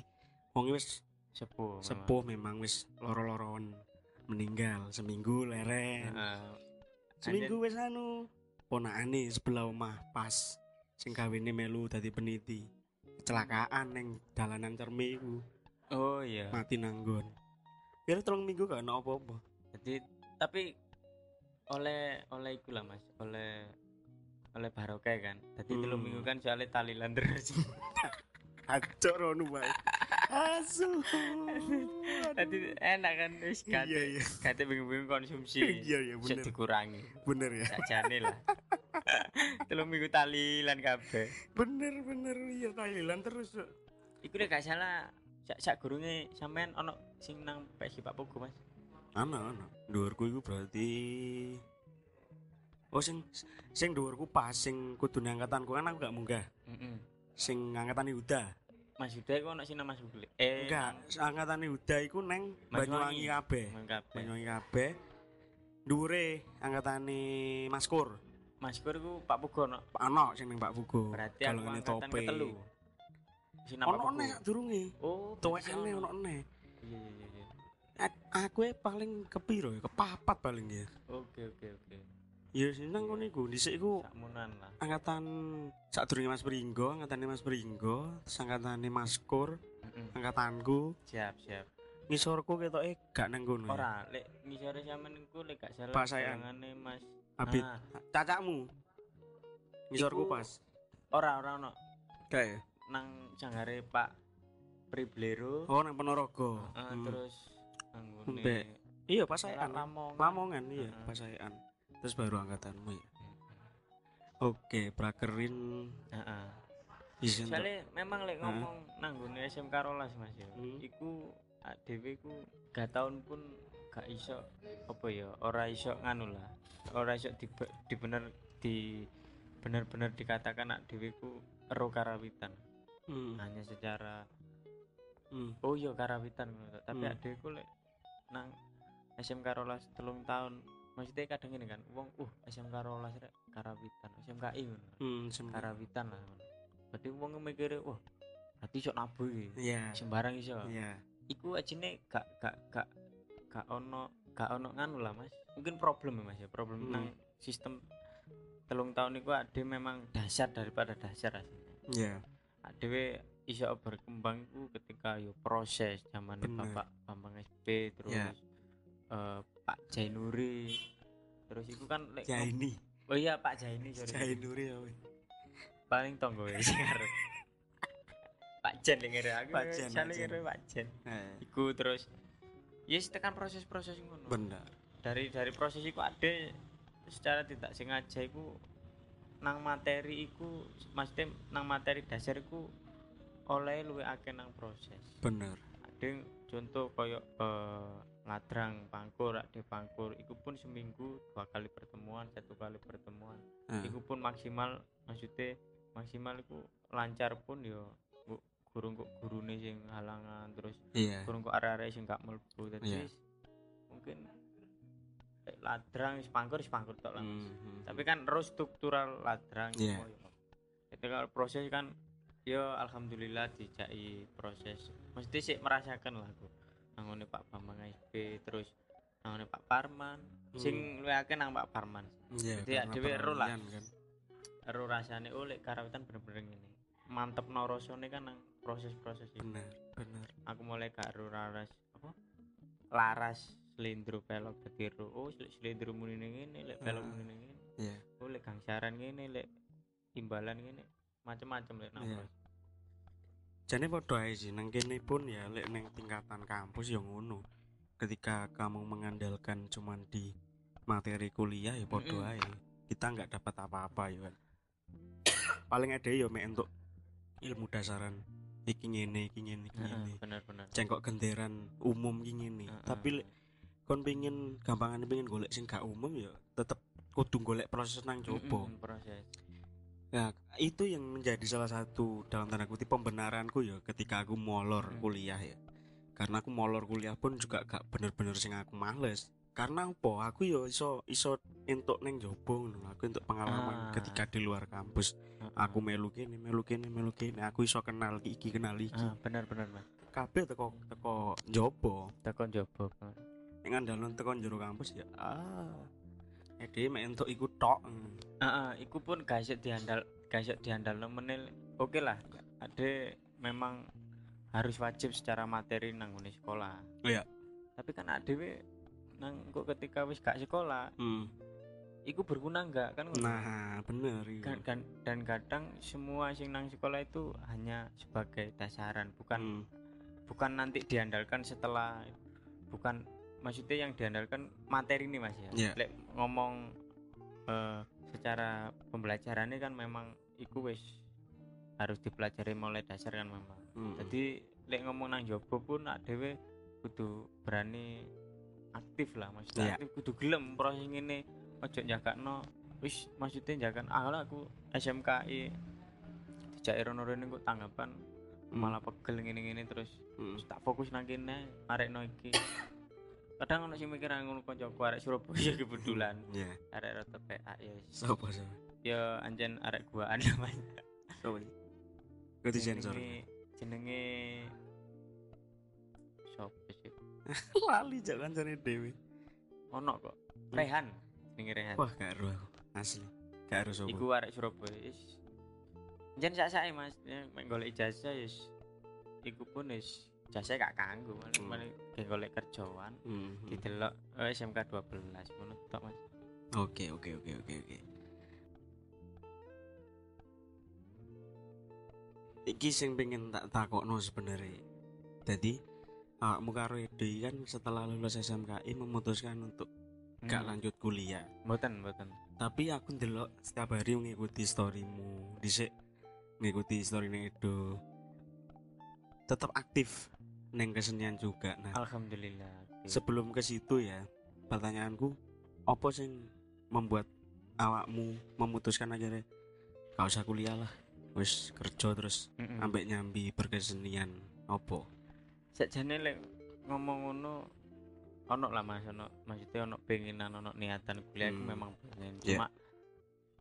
Wonge wis sepuh. memang. sepuh memang wis loro-loroan meninggal seminggu leren. Heeh. Seminggu wis anu ponakane sebelah omah pas sing kawine melu dadi peniti. Kecelakaan neng dalanan cermi iku Oh iya. mati nanggon. Kira telung minggu gak ono apa-apa. Jadi tapi oleh oleh iku lah Mas, oleh oleh barokah kan. Tadi Hmm. telung minggu kan soalnya talilan terus. Acok rono bae. Asu. Tadi enak kan wis Iya kate iya. kate bingung-bingung konsumsi. Iya iya Bisa bener. dikurangi. Bener ya. Sakjane lah. telung minggu talilan kabeh. Bener bener iya Thailand terus. Iku gak salah sak sak gurunge sampean ono sing nang PSG Pak Pugu Mas. Ana ana. Dhuwurku iku berarti Oh sing sing dhuwurku pas sing kudu angkatanku kan aku gak munggah. Heeh. Sing angkatan Yuda. Mas Yuda iku ono sing Mas Bule. Eh, Enggak, angkatan Yuda iku neng Banyuwangi. Kabeh. Banyuwangi kabeh. Dhuwure angkatane Maskur. Maskur iku Pak Pugono. Ono sing ning Pak Fugo. Berarti aku angkatan ketelu. Sinapa Ono Pugo? neh durunge. Oh, Tuwekane ono. ono neh. Iya iya iya. Aku e paling kepiro ya? Kepapat paling ya. Oke oke oke. Ya seneng ngono iku. Dhisik iku Sakmunan lah. angkatan sadurunge Mas Pringgo, angkatane Mas Pringgo, terus angkatane Mas Kur, Mm-mm. angkatanku, Siap siap. ngisorku ketoke gak nang kono. ya. Ora, lek ngisore sampean iku lek gak salah golongane Mas Abid, Ah, cacakmu. Ngisorku pas. ora ora ono Kayak nang janggare Pak Priblero. oh nang Ponorogo. Ah, Hmm. terus ngene Mbek. Iya, pasayan. Lamongan. Lamongan iya, Heeh. pasayan. Terus baru angkatanmu ya. Oke, prakerin Heeh. Soalnya memang lek ngomong nang nggone SMK rolas Mas ya. Hmm. Iku dhewe ku gak tahun pun gak iso apa ya, ora iso nganu lah. Ora iso di, di bener di bener-bener dikatakan nak dhewe ku ero karawitan. Hmm. Hanya secara Hmm. oh iya karawitan. Tapi Hmm. adekku lek nang SMK rolas telung tahun maksudnya kadang ini kan wong uh SMK rolas rek karawitan SMKI ngono Hmm, karawitan lah ngono. Berarti wong mikire wah berarti iso nabuh iki. Iya. Sembarang iso. Iya. Iku ajine gak gak gak gak ono gak ono nganu lah Mas. Mungkin problem ya Mas ya, problem Hmm. nang sistem telung tahun iku ade memang dasar daripada dasar aslinya. Iya. Adewe iso berkembang iku ketika yo proses zaman Bener. Bapak Bambang SP terus Ya. eh, Pak Jainuri terus iku kan Jaini. oh iya Pak Jaini sorry Jainuri ya. paling tonggo ya Pak Jen ngene aku Pak Jen, ngene Pak Jen Eh, iku terus yes tekan proses-proses ngono bener. dari dari proses iku ada secara tidak sengaja iku nang materi iku maksudnya nang materi dasar iku oleh luwe akeh nang proses Bener. ada contoh koyo eh, ladrang pangkur ada pangkur iku pun seminggu dua kali pertemuan satu kali pertemuan Eh, iku pun maksimal maksudnya maksimal iku lancar pun yo bu- guru kok gurune sing halangan terus Iya. kurang kok area-area sing gak mlebu dadi Iya. wis mungkin eh, ladrang wis pangkur wis pangkur tok lah Mas. Hmm. tapi kan terus struktural ladrang Iya. semua yo. ketika proses kan yo alhamdulillah dijai proses. Mesti sih merasakan lah aku. Nangone Pak Bambang SP terus nangone Pak Parman. Sing luwih akeh nang Pak Parman. Iya, Jadi dhewe ero lah. kan. ero rasane oh lek karawitan bener-bener ngene. Mantep no rasane kan nang proses-proses iki. Bener, bener. aku mulai gak ero laras apa? Laras selindro pelok dadi ero. Oh lek selindro muni ngene lek pelok muni ngene. Iya. oh lek gangsaran ngene lek imbalan ngene. Macam-macam lek nang Iya. Jane padha ae sih nang kene pun ya lek nang tingkatan kampus ya ngono. Ketika kamu mengandalkan cuman di materi kuliah ya padha ae. Kita nggak dapat apa-apa ya kan. Paling ada ya mek untuk ilmu dasaran iki ngene iki ngene iki ngene. bener-bener Cengkok genderan umum iki ngene. Heeh. Tapi lek kon pengin gampangan pengen golek sing gak umum ya tetep kudu golek proses nang coba. Mm-mm, proses Nah, itu yang menjadi salah satu dalam tanda kutip pembenaranku ya ketika aku molor Hmm. kuliah ya. Karena aku molor kuliah pun juga gak bener-bener sing aku males. Karena apa? Aku yo iso iso entuk neng jobo. Aku entuk pengalaman Ah. ketika di luar kampus. Heeh. Aku melu kene, melu kene, melu kene. Aku iso kenal iki, kenal iki. ah bener-bener mas Kabeh teko teko jobo. tekan jobo Ning andalon teko jero kampus ya. Ah. Ede mek entuk iku tok. Heeh, iku pun gak iso diandal gak iso diandal menel oke lah ada memang harus wajib secara materi nang sekolah Iya. tapi kan ada nang kok ketika wis gak sekolah Hmm. iku berguna enggak kan. Nah, bener iya. Kan- kan- dan kadang semua sing nang sekolah itu hanya sebagai dasaran bukan Hmm. bukan nanti diandalkan setelah bukan maksudnya yang diandalkan materi ini mas ya Iya. Lek ngomong eh, secara pembelajarannya kan memang iku wis harus dipelajari mulai dasar kan memang Hmm. jadi lek ngomong nang jobo pun nak dhewe kudu berani aktif lah maksudnya Iya. aktif kudu gelem proses ini ojo jakakno wis maksudnya jakan ah lah aku SMKI dijak rono rene kok tanggapan Hmm. malah pegel ngene-ngene terus Hmm. Terus tak fokus nang kene arekno iki kadang ono sing mikir ngono kancaku arek Surabaya kebetulan. Ya arek rata PA ya wis. sapa sapa? Ya anjen arek guaan namanya. Sapa sih Kudu sensor. jenenge sapa sih? Lali jangan cari dewi ono kok. Rehan. Jenenge Rehan. Wah gak ero aku. Asli. Gak ero sapa. Iku arek Surabaya is jen sak-sake Mas. Ya, mek golek ijazah yes iku pun wis ijazah gak kanggo malah Hmm. kayak golek kerjaan Hmm. didelok eh, SMK 12 ngono tok Mas Oke oke oke oke oke. Iki sing pengen tak takokno sebenarnya. Jadi awakmu karo Edi kan setelah lulus SMKI memutuskan untuk gak Hmm. lanjut kuliah. mboten mboten Tapi aku ndelok setiap hari ngikuti storymu, dhisik ngikuti storynya Edo. Tetap aktif neng kesenian juga. Nah, alhamdulillah oke. sebelum ke situ ya pertanyaanku apa sing membuat awakmu memutuskan aja deh gak usah kuliah lah wis kerja terus Mm-mm. ambek nyambi berkesenian opo sakjane lek ngomong ngono ono lah mas ono maksudnya ono pengenan ono niatan kuliah aku Hmm. memang pengen Yeah. cuma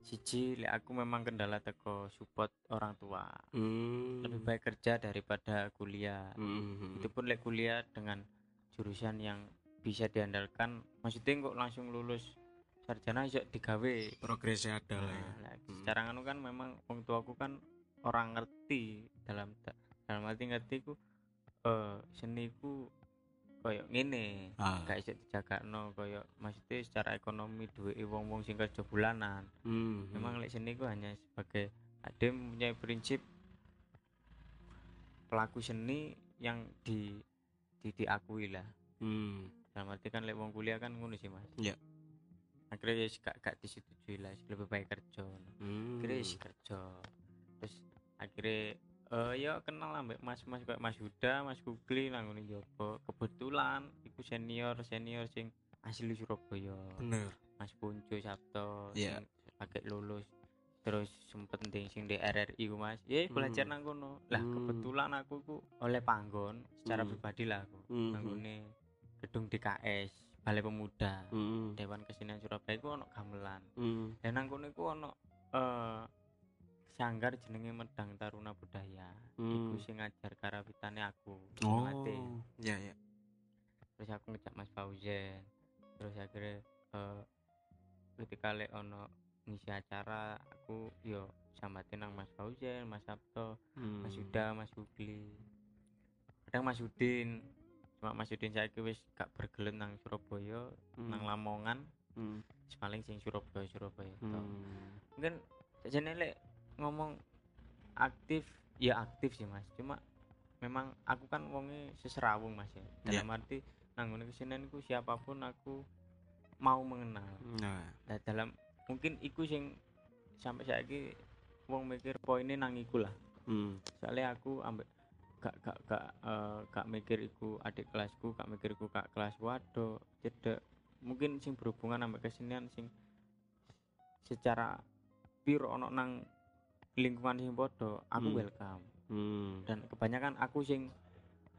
siji lek aku memang kendala teko support orang tua hmm. lebih baik kerja daripada kuliah Hmm. itu pun lek kuliah dengan jurusan yang bisa diandalkan maksudnya kok langsung lulus sarjana iso digawe progresnya ada lah ya Nah, Hmm. secara anu kan memang wong tuaku kan orang ngerti dalam dalam arti ngerti ku eh seni ku koyo ngene ah. gak iso dijagakno koyo maksudnya secara ekonomi duwe wong-wong sing kerja bulanan Hmm. memang lek seni ku hanya sebagai ada mempunyai prinsip pelaku seni yang di di diakui lah hmm. dalam arti kan lek wong kuliah kan ngono sih mas Iya. akhirnya ya gak gak disetujui lah lebih baik kerja Hmm. akhirnya isi kerja terus akhirnya eh ya kenal lah mbak mas mas kayak mas Huda mas Kugli nanggung Jopo kebetulan iku senior senior sing asli Surabaya bener mas Punco Sabto Iya. sing pakai lulus terus sempet penting sing di RRI ku mas ya belajar Hmm. nang kono lah Hmm. kebetulan aku ku oleh panggon secara Hmm. pribadi lah aku Hmm. nanggone gedung DKS Balai Pemuda. Dewan Kesenian Surabaya ku ono gamelan dan nang kono iku ono eh sanggar jenenge Medang Taruna Budaya. Iku Hmm. sing ngajar karawitane aku. oh ngelatih. ya ya Terus aku ngejak Mas Fauzen. Terus akhirnya eh ketika lek ono ngisi acara aku yo sambatin nang Mas Fauzen, Mas Sabto, Hmm. Mas Yuda, Mas Ugli. Kadang Mas Udin cuma Mas Udin saiki wis gak bergelut nang Surabaya, Hmm. nang Lamongan, Hmm. paling sing Surabaya Surabaya. Hmm. mungkin lek ngomong aktif ya aktif sih mas. Cuma memang aku kan wonge seserawung mas ya. Dalam arti nanggone kesenian ku siapa pun aku mau mengenal. Nah. Nah, dalam mungkin iku sing sampai saiki wong mikir poinnya nang iku lah. Hmm. soalnya aku ambek gak gak gak eh, gak mikir iku adik kelasku gak mikir iku kak kelas. Waduh cedek. Mungkin sing berhubungan ambek kesenian sing secara pure ono nang lingkungan sing podo aku Hmm. welcome Hmm. dan kebanyakan aku sing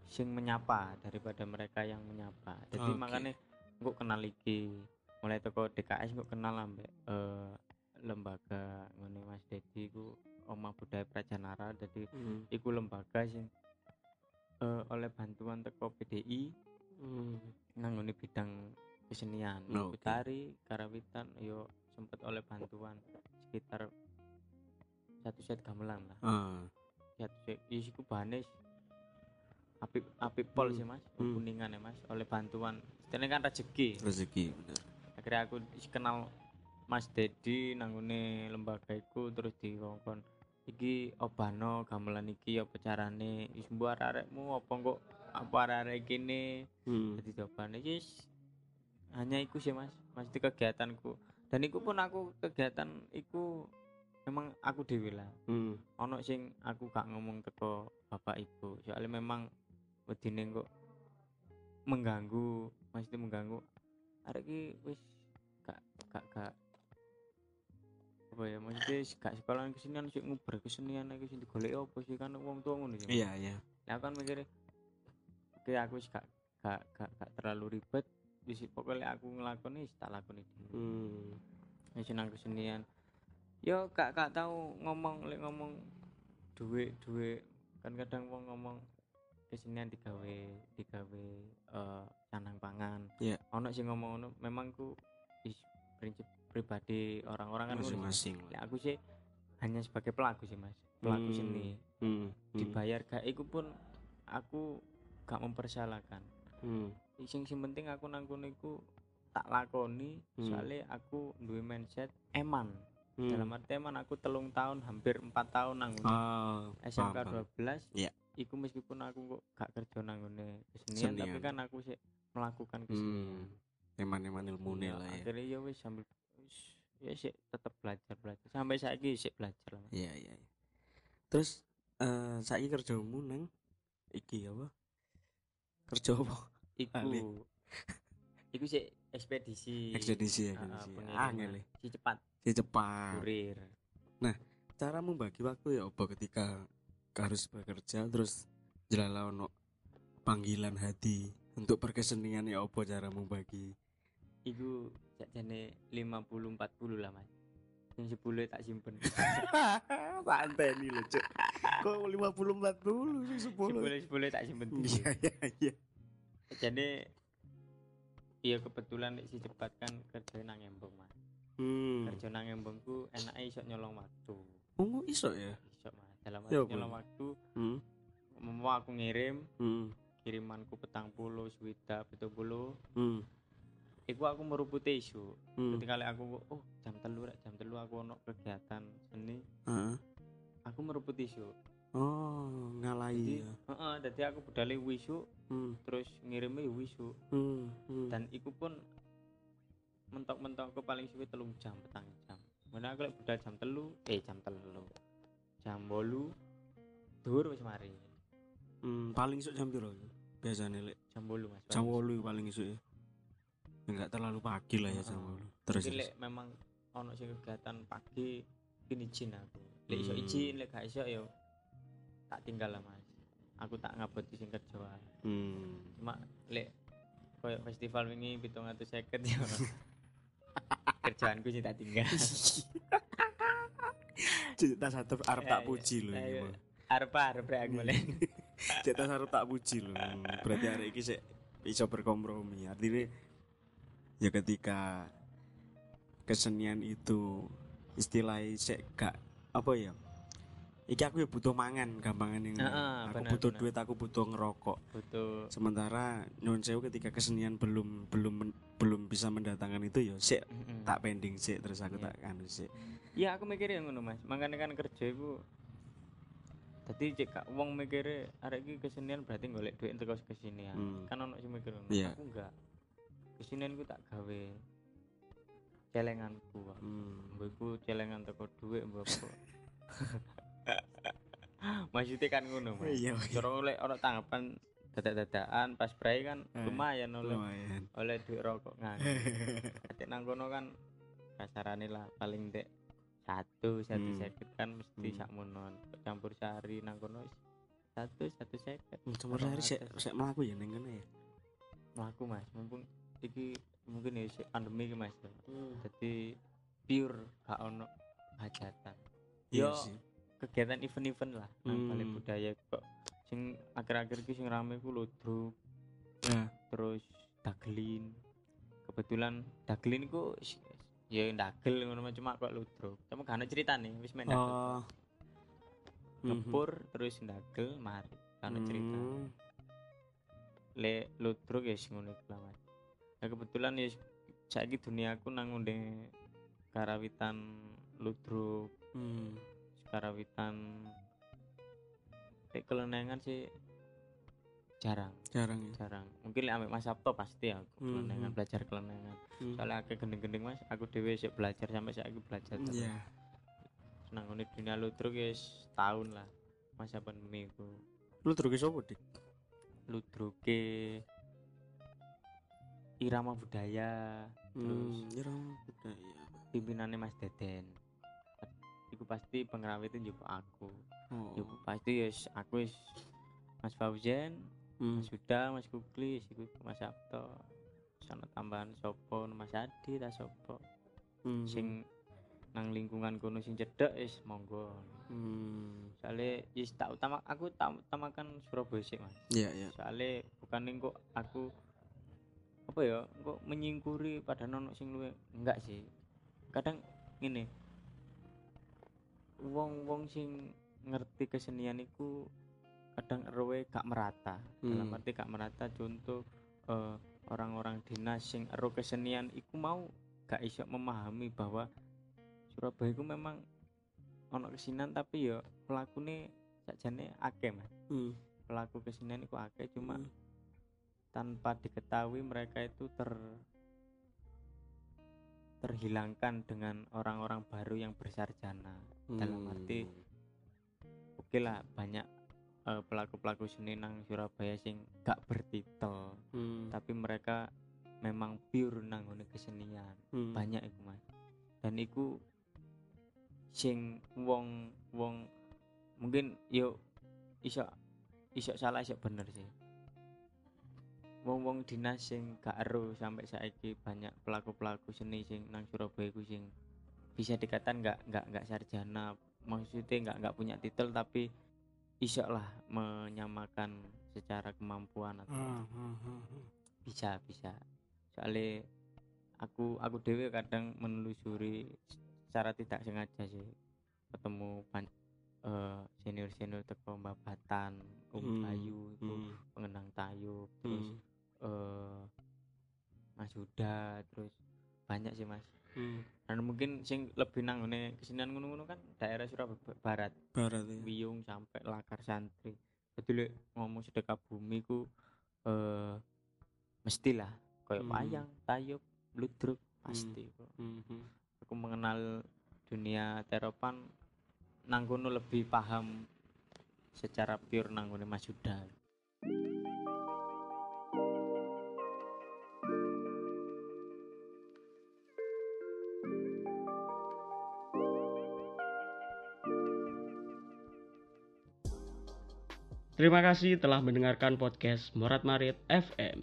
sing menyapa daripada mereka yang menyapa jadi Oke. makanya gue kenal iki mulai toko DKS gue kenal ambek eh, lembaga ngene Mas Dedi ku Oma Budaya Prajanara jadi Hmm. iku lembaga sing eh, oleh bantuan teko PDI Hmm. bidang kesenian Oke. tari karawitan yo sempet oleh bantuan sekitar satu set gamelan lah. Ah. satu set. Isiku banes apip apip pol Hmm. sih mas. Hmm. kuningan ya mas. Oleh bantuan. Istilahnya kan rezeki. Rezeki bener. Akhirnya aku kenal Mas Dedi nanggone lembaga iku terus dikongkon iki obano gamelan iki apa carane? Wis mbok arek-arekmu apa kok apa arek kene? Hmm. jadi jawabannya yes hanya iku sih mas. Mesti kegiatanku. Dan iku pun aku kegiatan iku memang aku dewi lah. Hmm. ono sing aku gak ngomong teko bapak ibu. Soalnya memang wedine kok mengganggu mesti mengganggu. Arek iki wis gak gak gak apa ya maksudnya gak sekolah kesenian sih nguber kesenian iki sing digoleki apa sih? Kan wong tua ngono sih iya iya. Nah, aku kan mikirnya oke aku wis gak gak gak, gak terlalu ribet. Di pokoknya aku ngelakoni wis tak lakoni. Dhewe Hmm. wis nang kesenian yo gak gak tahu ngomong lek ngomong duit duit kan kadang wong ngomong kesenian digawe digawe eh canang pangan Iya. ono sing ngomong ngono memang ku is prinsip pribadi orang-orang kan sih. Masing-masing. Lek aku sih hanya sebagai pelaku sih mas pelaku Hmm. seni Hmm. Hmm. dibayar gak iku pun aku gak mempersalahkan Hmm. sing sing penting aku nang kono iku tak lakoni Hmm. soalnya aku duwe mindset eman Hmm. dalam arti eman aku telung tahun hampir empat tahun nang kono. Ah, SMK paham, paham. 12 Iya. iku meskipun aku kok gak kerja nang ngene kesenian tapi kan aku sih melakukan kesenian Hmm. Eman-eman ilmu Iya, lah ya. akhirnya ya wis sambil wis, ya sih tetap belajar belajar sampai saiki sih belajar lah. Iya, iya. iya. Terus eh saiki kerjamu nang iki apa? Kerja apa? iku iku sih ekspedisi Ekspedisi ya. Ah, ah, ekspedisi. Angel ya. si cepat Si cepat. kurir Cara membagi waktu ya apa ketika harus bekerja terus jelala ono panggilan hati untuk perkesenian ya apa cara membagi iku sakjane 50 40 lah Mas. Yang 10 tak simpen. santai nih loh cuk kok 50 40 sih 10 10 tak simpen. iya iya iya Jadi iya kebetulan si cepat kan kerja nang Embong Mas. hmm. Kerja nang Embong ku enake iso nyolong waktu. oh iso ya Iso Mas. Dalam Ya, arti nyolong waktu hmm. mau aku ngirim Hmm. kirimanku petang puluh swida betul puluh Hmm. iku aku meruputi isu Hmm. ketika aku oh jam telu rek jam telu aku ono kegiatan seni Heeh. aku meruputi isu oh ngalahi jadi ya heeh jadi aku budale wisu hmm. terus ngirimnya ya wisu Hmm. Hmm. dan iku pun mentok-mentok aku paling suwe telung jam petang jam mana aku lek budal jam telu eh jam telu jam bolu dur wis mari Hmm. paling isuk jam piro biasanya lek jam bolu mas jam 8 paling isuk ya enggak terlalu pagi lah ya jam. 8 terus lek memang ono sing kegiatan pagi ini izin aku lek iso Hmm. izin lek gak iso yo tak tinggal lah mas aku tak ngaboti sing kerja wae. hmm. cuma lek koyo festival wingi pitung atau seket yo kerjaanku sih tak tinggal. Cerita satu arep tak puji loh ini arep arep rek aku cerita satu tak puji loh berarti hari ini sih bisa berkompromi. Artinya ya ketika kesenian itu istilahnya sih gak apa ya Iki aku ya butuh mangan gampangan yang Heeh, aku bener, butuh bener. duit aku butuh ngerokok butuh sementara nyun sewu ketika kesenian belum belum men- belum bisa mendatangkan itu ya sih Mm-mm. tak pending sih terus aku Iya. tak anu sih Iya aku mikir yang ngono mas makanya kan kerja iku Tadi cek kak wong mikirnya arek iki kesenian berarti golek duit untuk kesenian Hmm. kan ono sing mikir Iya. aku enggak kesenian ku tak gawe celenganku Pak. hmm. iku celengan teko duit mbok. maksudnya kan ngono mas iya cara oleh ono tanggapan dadak-dadakan pas prai kan Eh, lumayan oleh lumayan oleh duit rokok Ati nang kono kan kasarane lah paling dek satu satu Hmm. seket kan mesti Hmm. sak monon campur sari nang kono wis satu satu seket Campur sari sik sik mlaku ya kene ya. melaku mas mumpung iki mungkin ya sik pandemi mas Hmm. jadi pure gak ono hajatan Iya Yo, sih. Kegiatan event-event lah balai Hmm. budaya kok sing akhir-akhir iki sing rame ku ludruk Ya. terus dagelin kebetulan dagelin ku ya dagel ngono cuma kok ludruk cuma gak ada cerita nih wis main dagel Oh. ngepur terus dagel mari gak ada cerita Hmm. le ludruk ya sing ngono mas nah kebetulan ya saiki dunia aku nang ngunde karawitan ludruk Hmm. Karawitan Lek kelenengan sih jarang Jarang ya. jarang mungkin lek ambek Mas Sabto pasti aku Hmm, kelenengan hmm. belajar kelenengan Hmm. soalnya akeh gendeng-gendeng Mas aku dhewe sik belajar sampai saiki belajar terus. Iya. nang ngene dunia ludruk ya wis tahun lah masa pandemi ku Lu terus opo, Dik? ludruke irama budaya terus Hmm, irama budaya. pimpinannya Mas Deden iku pasti pengrawitnya juga aku Oh. Pasti ya aku wis Mas Fauzan Hmm. Mas Huda Mas Kuklis iku Mas Sabto ana tambahan sopo Mas Adi ta sopo Hmm. sing nang lingkungan kono sing cedek wis monggo Hmm. soalnya wis tak utama aku tak utamakan Surabaya sih mas Iya, iya. soalnya bukan kok aku apa ya kok menyingkuri pada nono sing luwe enggak sih kadang ini wong wong sing ngerti kesenian iku kadang erowe gak merata dalam Hmm. arti gak merata contoh eh, orang-orang dinas sing ero kesenian iku mau gak iso memahami bahwa Surabaya iku memang ono kesenian tapi ya pelakune sakjane akeh mas Hmm. pelaku kesenian itu akeh cuma Hmm. tanpa diketahui mereka itu ter terhilangkan dengan orang-orang baru yang bersarjana dalam Hmm. arti oke lah banyak eh, pelaku-pelaku seni nang Surabaya sing gak bertitel Hmm. tapi mereka memang pure nang kesenian Hmm. banyak iku mas dan iku sing wong wong mungkin yo iso iso salah iso bener sih wong wong dinas sing gak ero sampai saiki banyak pelaku pelaku seni sing nang Surabaya iku sing bisa dikatakan nggak nggak nggak sarjana maksudnya nggak nggak punya titel tapi iso lah menyamakan secara kemampuan atau ah, ah, ah. bisa bisa soalnya aku aku dewe kadang menelusuri secara tidak sengaja sih ketemu pan, senior senior teko babatan um Hmm, tayu itu Hmm. pengendang tayu terus Hmm. eh mas Huda terus banyak sih mas Hmm. dan mungkin sing lebih nang ngene kesenian ngono-ngono kan daerah Surabaya Barat Barat ya. Wiyung sampai Lakar Santri jadi lek ngomong sedekah bumi ku eh mestilah kayak Hmm. wayang tayub ludruk pasti kok. Hmm. hmm. aku mengenal dunia teropan nanggono lebih paham secara pure nanggone Mas Yuda Terima kasih telah mendengarkan podcast Morat Marit FM.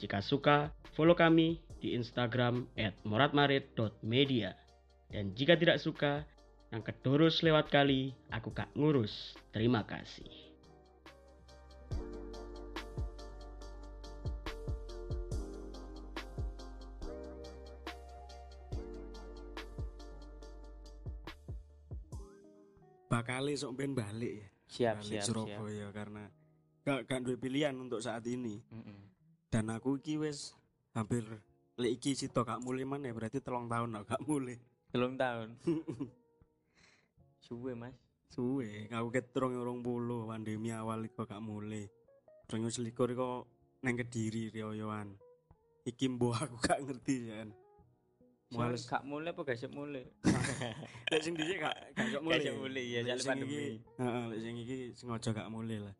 Jika suka, follow kami di Instagram at moratmarit.media. Dan jika tidak suka, yang kedurus lewat kali, aku kak ngurus. Terima kasih. Bakal sok ben balik ya. Siap balik siap siap Surabaya karena gak gak duwe pilihan untuk saat ini. Mm-mm. Dan aku iki wis hampir lek iki sito gak mulai mana berarti telung tahun gak mulai. telung tahun suwe mas Suwe, aku ket terong orang puluh pandemi awal iku gak mulai. Terong selikur iku neng kediri rioyoan. Iki mbuh aku gak ngerti ya. Males Males. gak mulai apa gak mulai Lek sing dhisik gak gak mulai. Gak mulai, ya, sing pandemi. Heeh, lek sing iki sengaja gak mulai lah.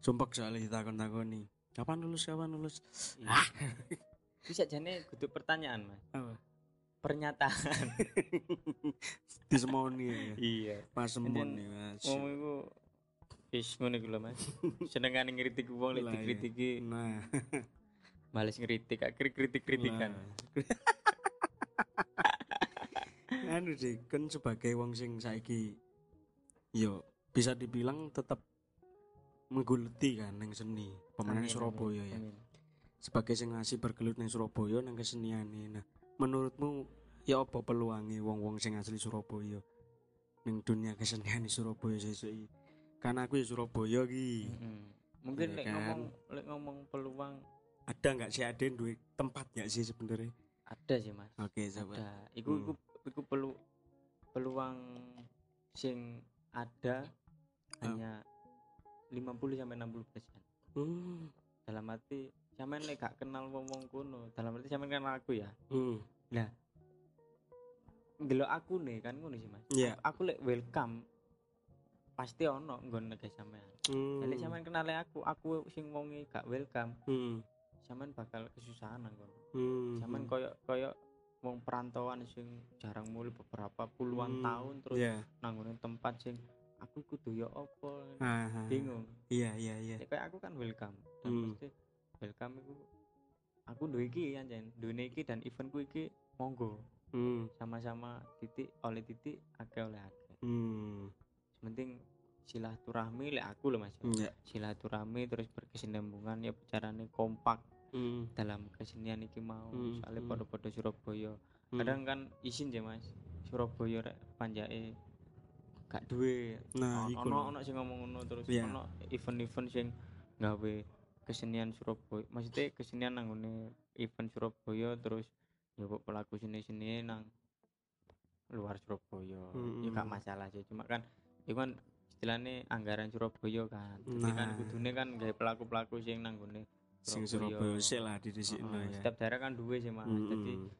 Sumpek soalnya ditakon-takoni. Kapan lulus? Kapan lulus? ah bisa jane kudu pertanyaan mas Apa? pernyataan Disemoni ya. iya Pas semon Mas. ngomong iku wis ngono iku lho Mas. Senengane ngritik wong lek iya. dikritiki Nah, males ngritik, akhir kritik-kritikan. Anu sih kan sebagai wong sing saiki yo bisa dibilang tetap menggulti kan neng seni pemenang Surabaya amin, ya amin. sebagai sing ngasih bergelut neng Surabaya neng kesenian nah menurutmu ya apa peluangnya wong-wong sing asli Surabaya neng dunia kesenian di Surabaya sesuk karena aku ya Surabaya ki Mm-mm. Mungkin Iya lek kan? ngomong lek ngomong peluang ada nggak sih ada duit tempat nggak sih sebenarnya ada sih Mas. oke coba Ada. Iku Hmm. iku iku pelu peluang sing ada Ah. hanya 50 sampai 60 persen. hmm. Dalam arti sampean lek gak kenal wong-wong kuno, dalam arti sampean kenal aku ya. Hmm. Ndelok aku nih kan ngono sih Mas. Iya. Aku lek welcome pasti ono nggon nek sampean. Hmm. Jadi sampean kenal aku, aku sing wonge gak welcome, Hmm. sampean bakal kesusahan nang kono. Hmm. Sampean koyo koyo wong perantauan sing jarang mulai beberapa puluhan Hmm. tahun terus Iya. nang ngone tempat sing aku kudu Ah, ah. bingung. Iya, iya, iya. Ya, kayak aku kan welcome dan Hmm. pasti welcome itu aku duwe iki anjen duwe iki dan eventku iki monggo Hmm. sama-sama titik oleh titik akeh oleh akeh Hmm. penting silaturahmi lek aku loh mas Ya. silaturahmi terus berkesinambungan ya carane kompak Hmm. dalam kesenian iki mau Hmm, soalnya hmm. pada-pada Surabaya Hmm. kadang kan isin ya mas Surabaya rek panjake gak duwe nah ono ono sing ngomong ngono terus Iya. ono event-event sing gawe kesenian Surabaya maksudnya kesenian nang ngene event Surabaya terus nyoba pelaku seni-seni nang luar Surabaya ya gak Mm-mm. masalah sih cuma kan itu kan istilahnya anggaran Surabaya kan jadi kan Nah. kudune kan gawe pelaku-pelaku sing nang ngene sing Surabaya. Sik lah di sini Heeh, ya. setiap daerah kan duwe sih mas jadi Mm-mm.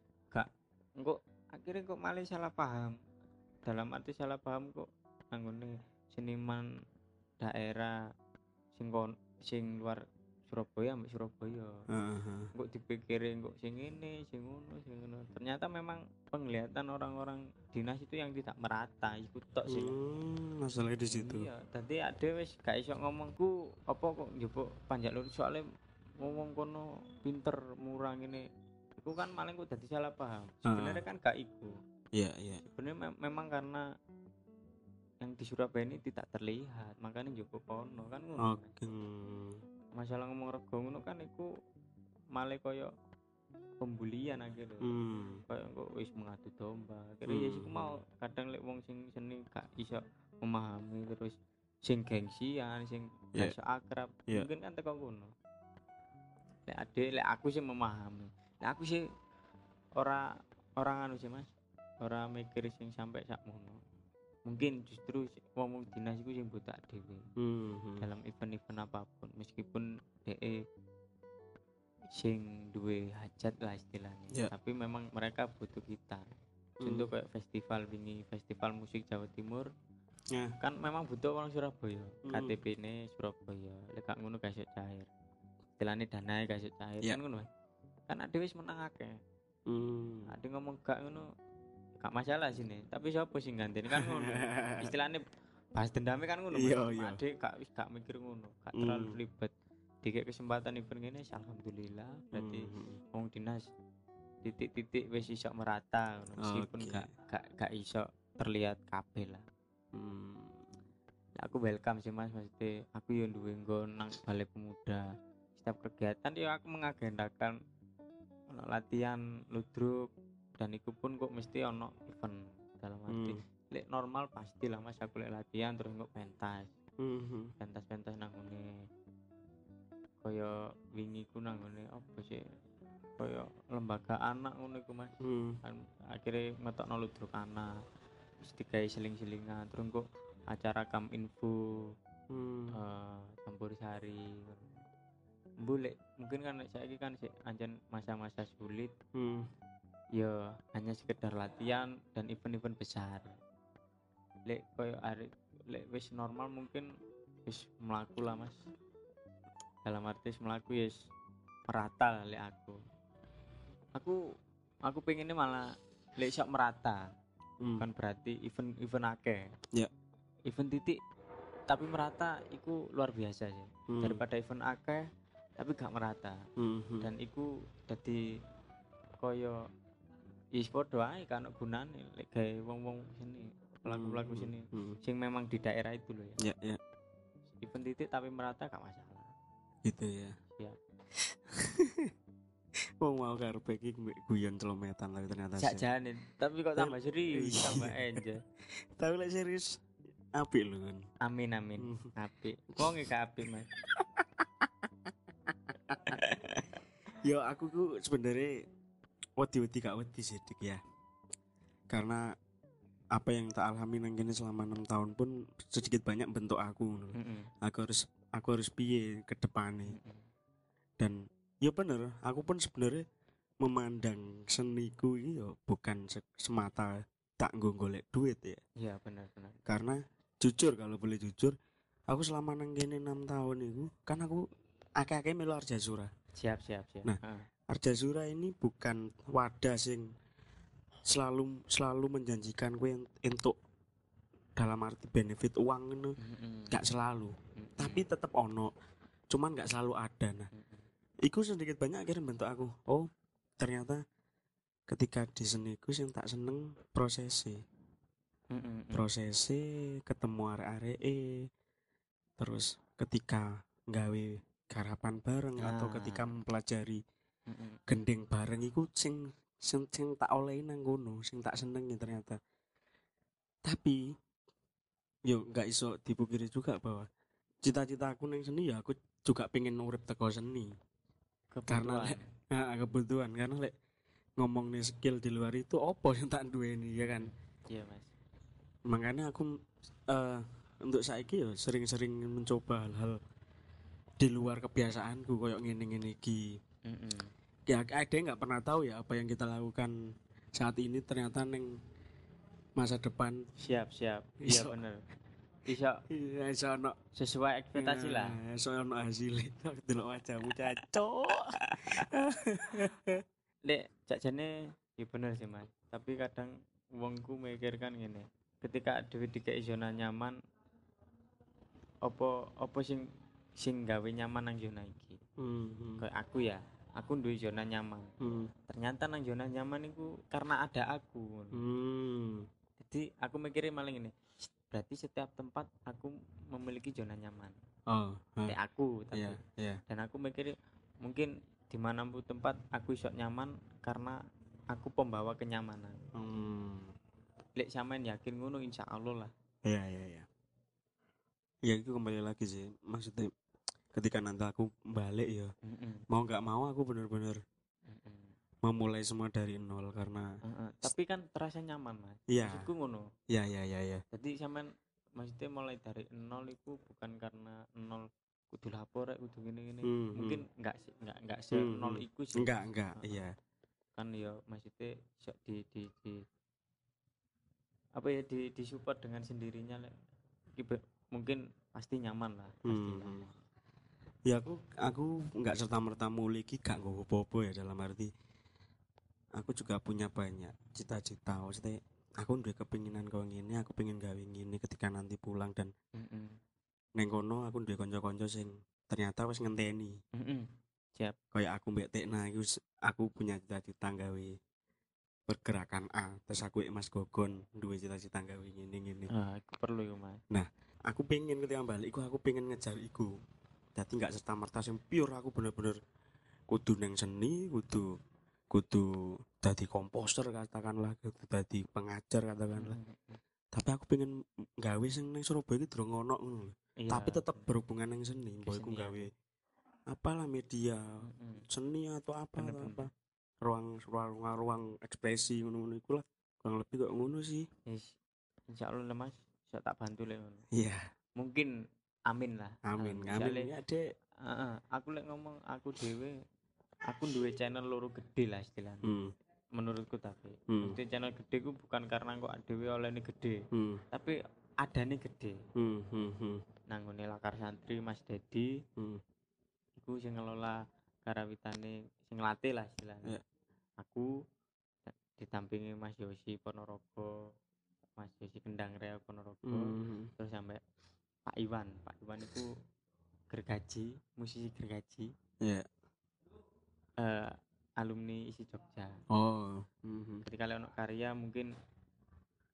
kok akhirnya kok malah salah paham dalam arti salah paham kok anggone seniman daerah sing kon sing luar Surabaya ambek Surabaya Heeh. kok dipikirin kok sing ini sing ngono sing ngono ternyata memang penglihatan orang-orang dinas itu yang tidak merata ikut tok sih Hmm, masalahnya di situ. iya tadi ada wis gak iso ngomongku apa kok njupuk panjat lurus soalnya ngomong kono pinter murah ini itu kan malah kok dadi salah paham sebenarnya kan gak iku Iya, iya. sebenarnya mem- memang karena yang di Surabaya ini tidak terlihat makanya njupuk kono kan ngono Mas. Oke. masalah ngomong rego ngono kan iku malah koyo pembulian akhirnya Hmm. kayak kok wis mengadu domba akhirnya ya sih Hmm. mau kadang lek wong sing seni gak iso memahami terus sing gengsian sing Yeah. gak iso akrab Yeah. mungkin kan teko kono lek ade lek aku sih memahami. Lek aku sih ora orang anu sih mas. Ora mikir sing sampai sak mono mungkin justru wong wong dinas iku sing buta dhewe. Hmm. dalam event-event apa pun meskipun DE sing duwe hajat lah istilahnya. Ya. tapi memang mereka butuh kita contoh kayak festival wingi festival musik Jawa Timur Ya. kan memang butuh orang Surabaya. Hmm. KTP ini Surabaya. Lek gak ngono kasih cair istilahnya dana kasih cair Ya. kan ngono Mas. kan ada wis menang akeh Hmm. ada ngomong gak ngono gak masalah sini tapi siapa sih gantiin kan ngono istilahnya bahas dendamnya kan ngono Iya, iya. Ade gak wis gak mikir ngono gak terlalu Hmm. ribet dikek kesempatan event gini alhamdulillah berarti Hmm. wong dinas titik-titik wis iso merata ngono. meskipun Oke. gak gak gak iso terlihat kabeh lah Hmm. Nah, aku welcome sih mas maksudnya aku yang duwe nang balai pemuda setiap kegiatan ya aku mengagendakan ono latihan ludruk dan itu pun kok mesti ono event dalam arti Hmm. lek normal pasti lah mas aku lek latihan terus kok pentas Hmm. pentas-pentas nang ngene kaya wingi ku nang ngene apa sih kaya lembaga anak ngono iku mas Hmm. kan akhirnya ngetokno ludruk anak terus digawe seling-selingan terus kok acara kam info Hmm. eh campur sari boleh mungkin kan saya kan sih anjen masa-masa sulit Hmm. ya hanya sekedar latihan dan event-event besar lek koyo hari lek wis normal mungkin wis melaku lah mas dalam arti wis melaku ya wis merata lah lek aku aku aku pengennya malah lek sok merata Hmm. kan berarti event event akeh Ya. event titik tapi merata iku luar biasa sih Hmm. daripada event akeh tapi gak merata Hmm. Hmm. dan iku dadi koyo e-sport doang kan gunane lek gawe wong-wong sini pelaku-pelaku Hmm. sini Hmm. sing memang di daerah itu loh ya Ya, ya. event titik tapi merata gak masalah Gitu ya. Siap. Wong mau karepe iki mbek guyon celometan tapi ternyata sih. janin tapi kok tambah serius Iya. tambah enjoy Tapi lek serius apik lho kan. amin amin Hmm. apik wong gak apik mas Yo aku ku sebenarnya wedi-wedi gak wedi sih Dik ya. Karena apa yang tak alami nang kene selama enam tahun pun sedikit banyak bentuk aku lho. Mm-mm. Aku harus aku harus piye ke depannya. Mm-mm. Dan ya bener, aku pun sebenarnya memandang seniku ini yo bukan se- semata tak golek duit ya. iya benar benar Karena jujur kalau boleh jujur, aku selama nang kene 6 tahun itu kan aku akeh-akeh melu Arjasura. Siap siap siap Nah. Ah. Arjasura ini bukan wadah sing selalu selalu menjanjikan gue untuk dalam arti benefit uang itu Mm-mm. nggak selalu Mm-mm. tapi tetap ono cuman nggak selalu ada nah Mm-mm. iku sedikit banyak akhirnya bentuk aku oh ternyata ketika di seni iku sing tak seneng prosesnya Mm, mm, mm. prosesnya ketemu arek-arek terus ketika nggawe garapan bareng atau Ah. ketika mempelajari Mm, gending bareng iku sing sing, sing tak olehin nang kono sing tak senengi ternyata. Tapi yo nggak iso dipungkiri juga bahwa cita-cita aku nang seni ya aku juga pengen urip teko seni. Karena Kebutuhan. lek- nah, kebutuhan. Karena lek ngomong nih skill di luar itu opo yang tak duweni ya kan? Iya mas. Makanya aku eh, untuk saiki ya sering-sering mencoba hal-hal di luar kebiasaanku koyok ngene-ngene iki. Mm, mm. ya ada nggak pernah tahu ya apa yang kita lakukan saat ini ternyata neng masa depan. Siap siap. Iya bener. Iso. Iya iso ono. Sesuai ekspektasi lah. iso ono hasilnya delok wajahmu cacok. Lek jajane ya bener sih mas. Tapi kadang wongku mikirkan gini ketika dhewe dikei zona nyaman opo opo sing sing gawe nyaman nang zona iki. Hmm, hmm, kayak aku ya aku duwe zona nyaman. Hmm, ternyata nang zona nyaman itu karena ada aku. Hmm. jadi aku mikirnya malah ini berarti setiap tempat aku memiliki zona nyaman. Oh ah, kayak aku tapi iya iya. dan aku mikir mungkin di mana pun tempat aku isok nyaman karena aku pembawa kenyamanan. Hmm. lek sampean yakin ngono insya Allah lah. Iya iya iya. Ya itu kembali lagi sih. Maksudnya ketika nanti aku balik ya. Mm-mm, mau nggak mau aku bener-bener memulai semua dari nol karena mm-mm. tapi kan terasa nyaman mas. Iya. Maksudku ngono. Iya iya iya iya. Jadi sampean maksudnya mulai dari nol itu bukan karena nol kudu lapor kudu gini gini. Hmm, mungkin enggak sih enggak enggak se Hmm, nol hmm. iku sih. Enggak enggak Heeh. iya. Kan ya maksudnya di di di apa ya di disupport dengan sendirinya Iba- mungkin pasti nyaman lah pasti Hmm, nyaman. Ya aku aku nggak serta merta mulai ki gak nggowo apa-apa ya dalam arti aku juga punya banyak cita-cita. Maksudnya aku udah kepinginan kau ngene aku pengen gawe ngene ketika nanti pulang dan Mm-mm. neng kono aku udah konco-konco sing ternyata wis ngenteni. Mm-mm. kayak aku mbek Tekna aku punya cita-cita gawe pergerakan A terus aku Mas Gogon duwe cita-cita gawe ngene ngene ah aku perlu ya mas. Aku pengen ketika balik iku aku pengen ngejar iku jadi nggak serta merta sing pure aku bener-bener kudu neng seni kudu kudu dadi komposer katakanlah kudu dadi pengajar katakanlah Mm-mm. tapi aku pengen gawe sing neng Surabaya iki durung ono ngono lho. Iya, tapi tetap berhubungan neng seni mbok iku Kesenian. gawe apalah media Mm-mm. seni atau apa atau Bener-bener. apa ruang ruang ruang ekspresi ngono-ngono iku lah kurang lebih kok ngono sih Yes. insya Allah lah mas saya tak bantu ngono. iya mungkin amin lah. Amin. Amin. Ya dek. Heeh, aku lek ngomong aku dewe aku duwe channel loro gede lah istilahnya. Hmm. Menurutku tapi. Hmm. Maksudnya channel gede ku bukan karena kok dewe oleh ini gede. Hmm. Tapi ada nih gede. Hmm hmm hmm. Nanggone lakar santri Mas Dedi. Hmm. Iku sing ngelola karawitane sing latih lah istilahnya. Iya. aku ditampingi Mas Yosi Ponorogo Mas Yosi Kendang Rea Ponorogo. Hmm terus sampai Pak Iwan. Pak Iwan itu gergaji musisi gergaji. Ya eh alumni isi Jogja. Oh. Hmm ketika Leonok karya mungkin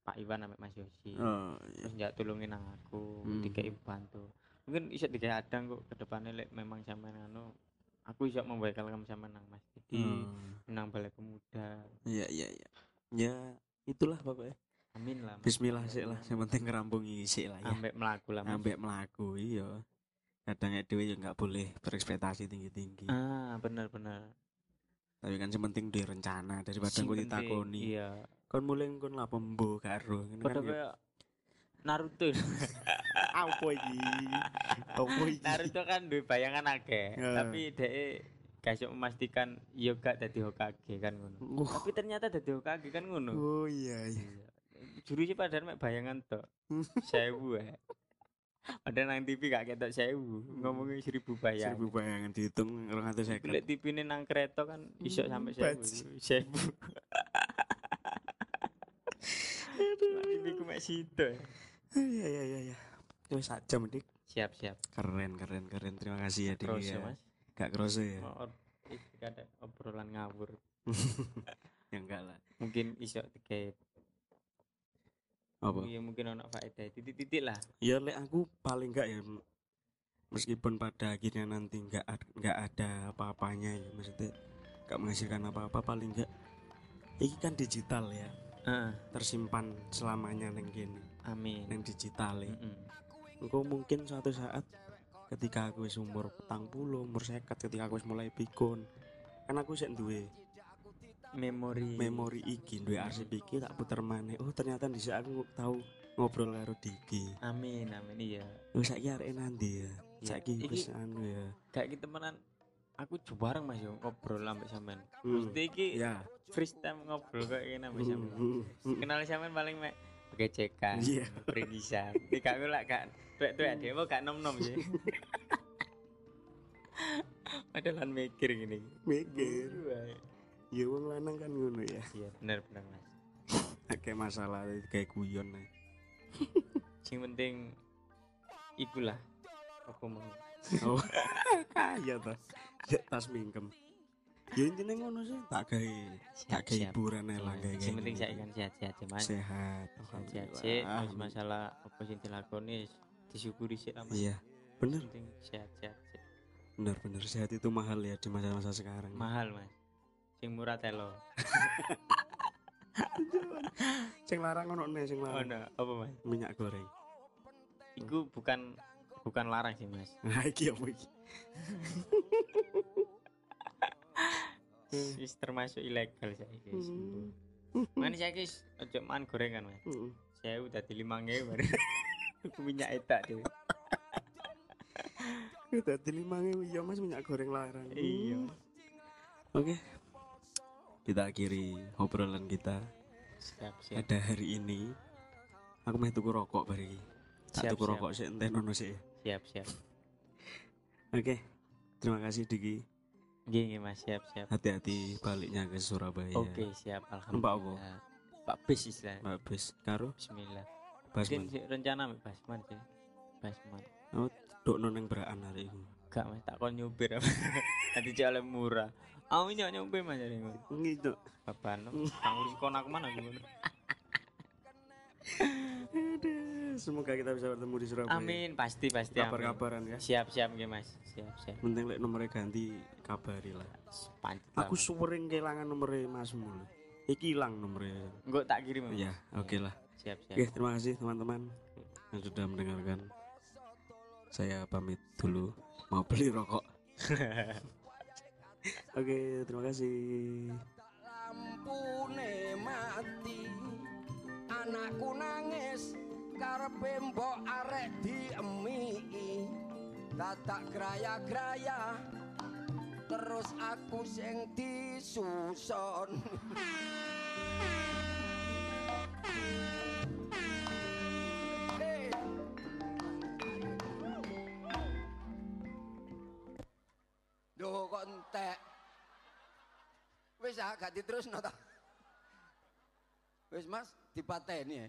Pak Iwan sampai Mas Yosi. Oh iya. terus njak tulungin nang aku Hmm. dikei bantu. Mungkin bisa dikei adang kok ke depannya lek memang sampean anu aku bisa membayar kamu sampean nang Mas Didi Hmm. nang balai pemuda. Iya iya iya. Ya itulah pokoknya amin lah. Bismillah sih lah. Yang penting ngerampungi sih lah ya. Ambek melaku lah Mas. ambek melaku iya. Kadang dewe ya nggak boleh berekspektasi tinggi tinggi ah bener tapi kan yang penting dia rencana daripada gue ditakoni. iya. Kon mulai kon lah pembo karo ngene kan ya. kayak Naruto. Apa iki? Apa iki? Naruto kan duwe bayangan akeh Ya. tapi dhek iso memastikan yo gak dadi Hokage kan ngono. Tapi ternyata dadi Hokage kan ngono. Oh iya iya juru sih padahal mek bayangan tok sewu ya ada nang TV gak ketok sewu ngomongin seribu bayangan. Seribu bayangan dihitung orang atau saya Lek TV ini nang kereta kan iso Hmm, sampai sewu sewu. TV ku mek situ iya iya iya iya. Wis sak jam dik. Siap siap. Keren keren keren. Terima kasih ya dik ya. Mas. Gak kerasa ya? Iki kadang obrolan ngawur. ya enggak lah. Mungkin iso tiga apa Iya mungkin ono faedah titik-titik lah. ya lek aku paling enggak ya meskipun pada akhirnya nanti enggak enggak ada apa-apanya ya maksudnya enggak menghasilkan apa-apa paling enggak ini kan digital ya Heeh. tersimpan selamanya neng gini Amin. neng digital ya Mm-mm. engkau mungkin suatu saat ketika aku wis umur petang puluh umur sekat ketika aku mulai pikun kan aku sih duwe Memori. memori iki duwe arsip iki tak puter maneh oh ternyata di aku tahu ngobrol karo Diki Amin amin iya. oh saiki arek nanti ya Iya. saiki Iki- wis anu ya Kayak gitu temenan. Aku jarang Mas yo ngobrol ambek sampean. Hmm. Mesti iki ya freestyle ngobrol kok ngene ambek sampean. Hmm, hmm, Kenal sampean paling mek pegecekan. Iya. Perindisan. Iki gak lak gak tuwek-tuwek dhewe gak nom-nom sih. Padahal mikir gini. mikir. Ya wong lanang kan ngono ya Iya bener bener Mas. kayak masalah kayak guyon nih Sing penting ikulah aku mau. oh kaya ta ya tas mingkem ya intinya ngono sih tak gawe tak Siap-siap. hiburan lah kayak Sing penting saya kan sehat-sehat aja Mas. sehat Sehat sih, terus masalah apa sing dilakoni disyukuri sih lah Mas. iya bener Penting sehat-sehat sih. bener bener sehat itu mahal ya di masa-masa sekarang Mahal Mas. Sing murah telo. sing larang ono nih sing larang no. apa Mas? minyak goreng Iku bukan bukan larang sih Mas. nah iki apa iki Wis termasuk ilegal saya guys. Mana saya guys, ojo man gorengan Mas. Heeh. Saya udah di lima baru. Aku minyak etak deh. Udah di lima ya mas minyak goreng larang Iya. Oke Kita akhiri obrolan kita Siap siap. Pada hari ini Aku mau tuku rokok bari Tak Siap, tuku siap. rokok sih enten ono sih Siap siap. Oke Terima kasih Diki Gini Mas, siap siap. Hati-hati baliknya ke Surabaya Oke, siap. Numpak apa? Alhamdulillah. Pak bis istilah. Mbak Bes Karo Bismillah. Basman Mungkin rencana Mbak Basman sih. Basman. Oh dok noneng beraan hari ini Gak Mas, tak kon nyupir. Nanti jalan murah. Aku nyok nyupir Mas jadi ngono. Gitu kang urus kon aku mana ngono. Aduh, Semoga kita bisa bertemu di Surabaya Amin, pasti pasti. Kabar-kabaran ya Siap siap nggih Mas. Siap siap. Penting lek nomornya ganti kabari lah. Aku sering kehilangan nomornya masmu lho. Iki hilang nomornya Enggak tak kirim. Mas. Ya oke lah Siap siap. Oke terima kasih teman-teman Yang sudah mendengarkan Saya pamit dulu Mau beli rokok Oke terima kasih. Mati anakku nangis mbok arek terus aku sing Duh kok entek Wis ah gak diterusno ta. Wis Mas dipateni ya.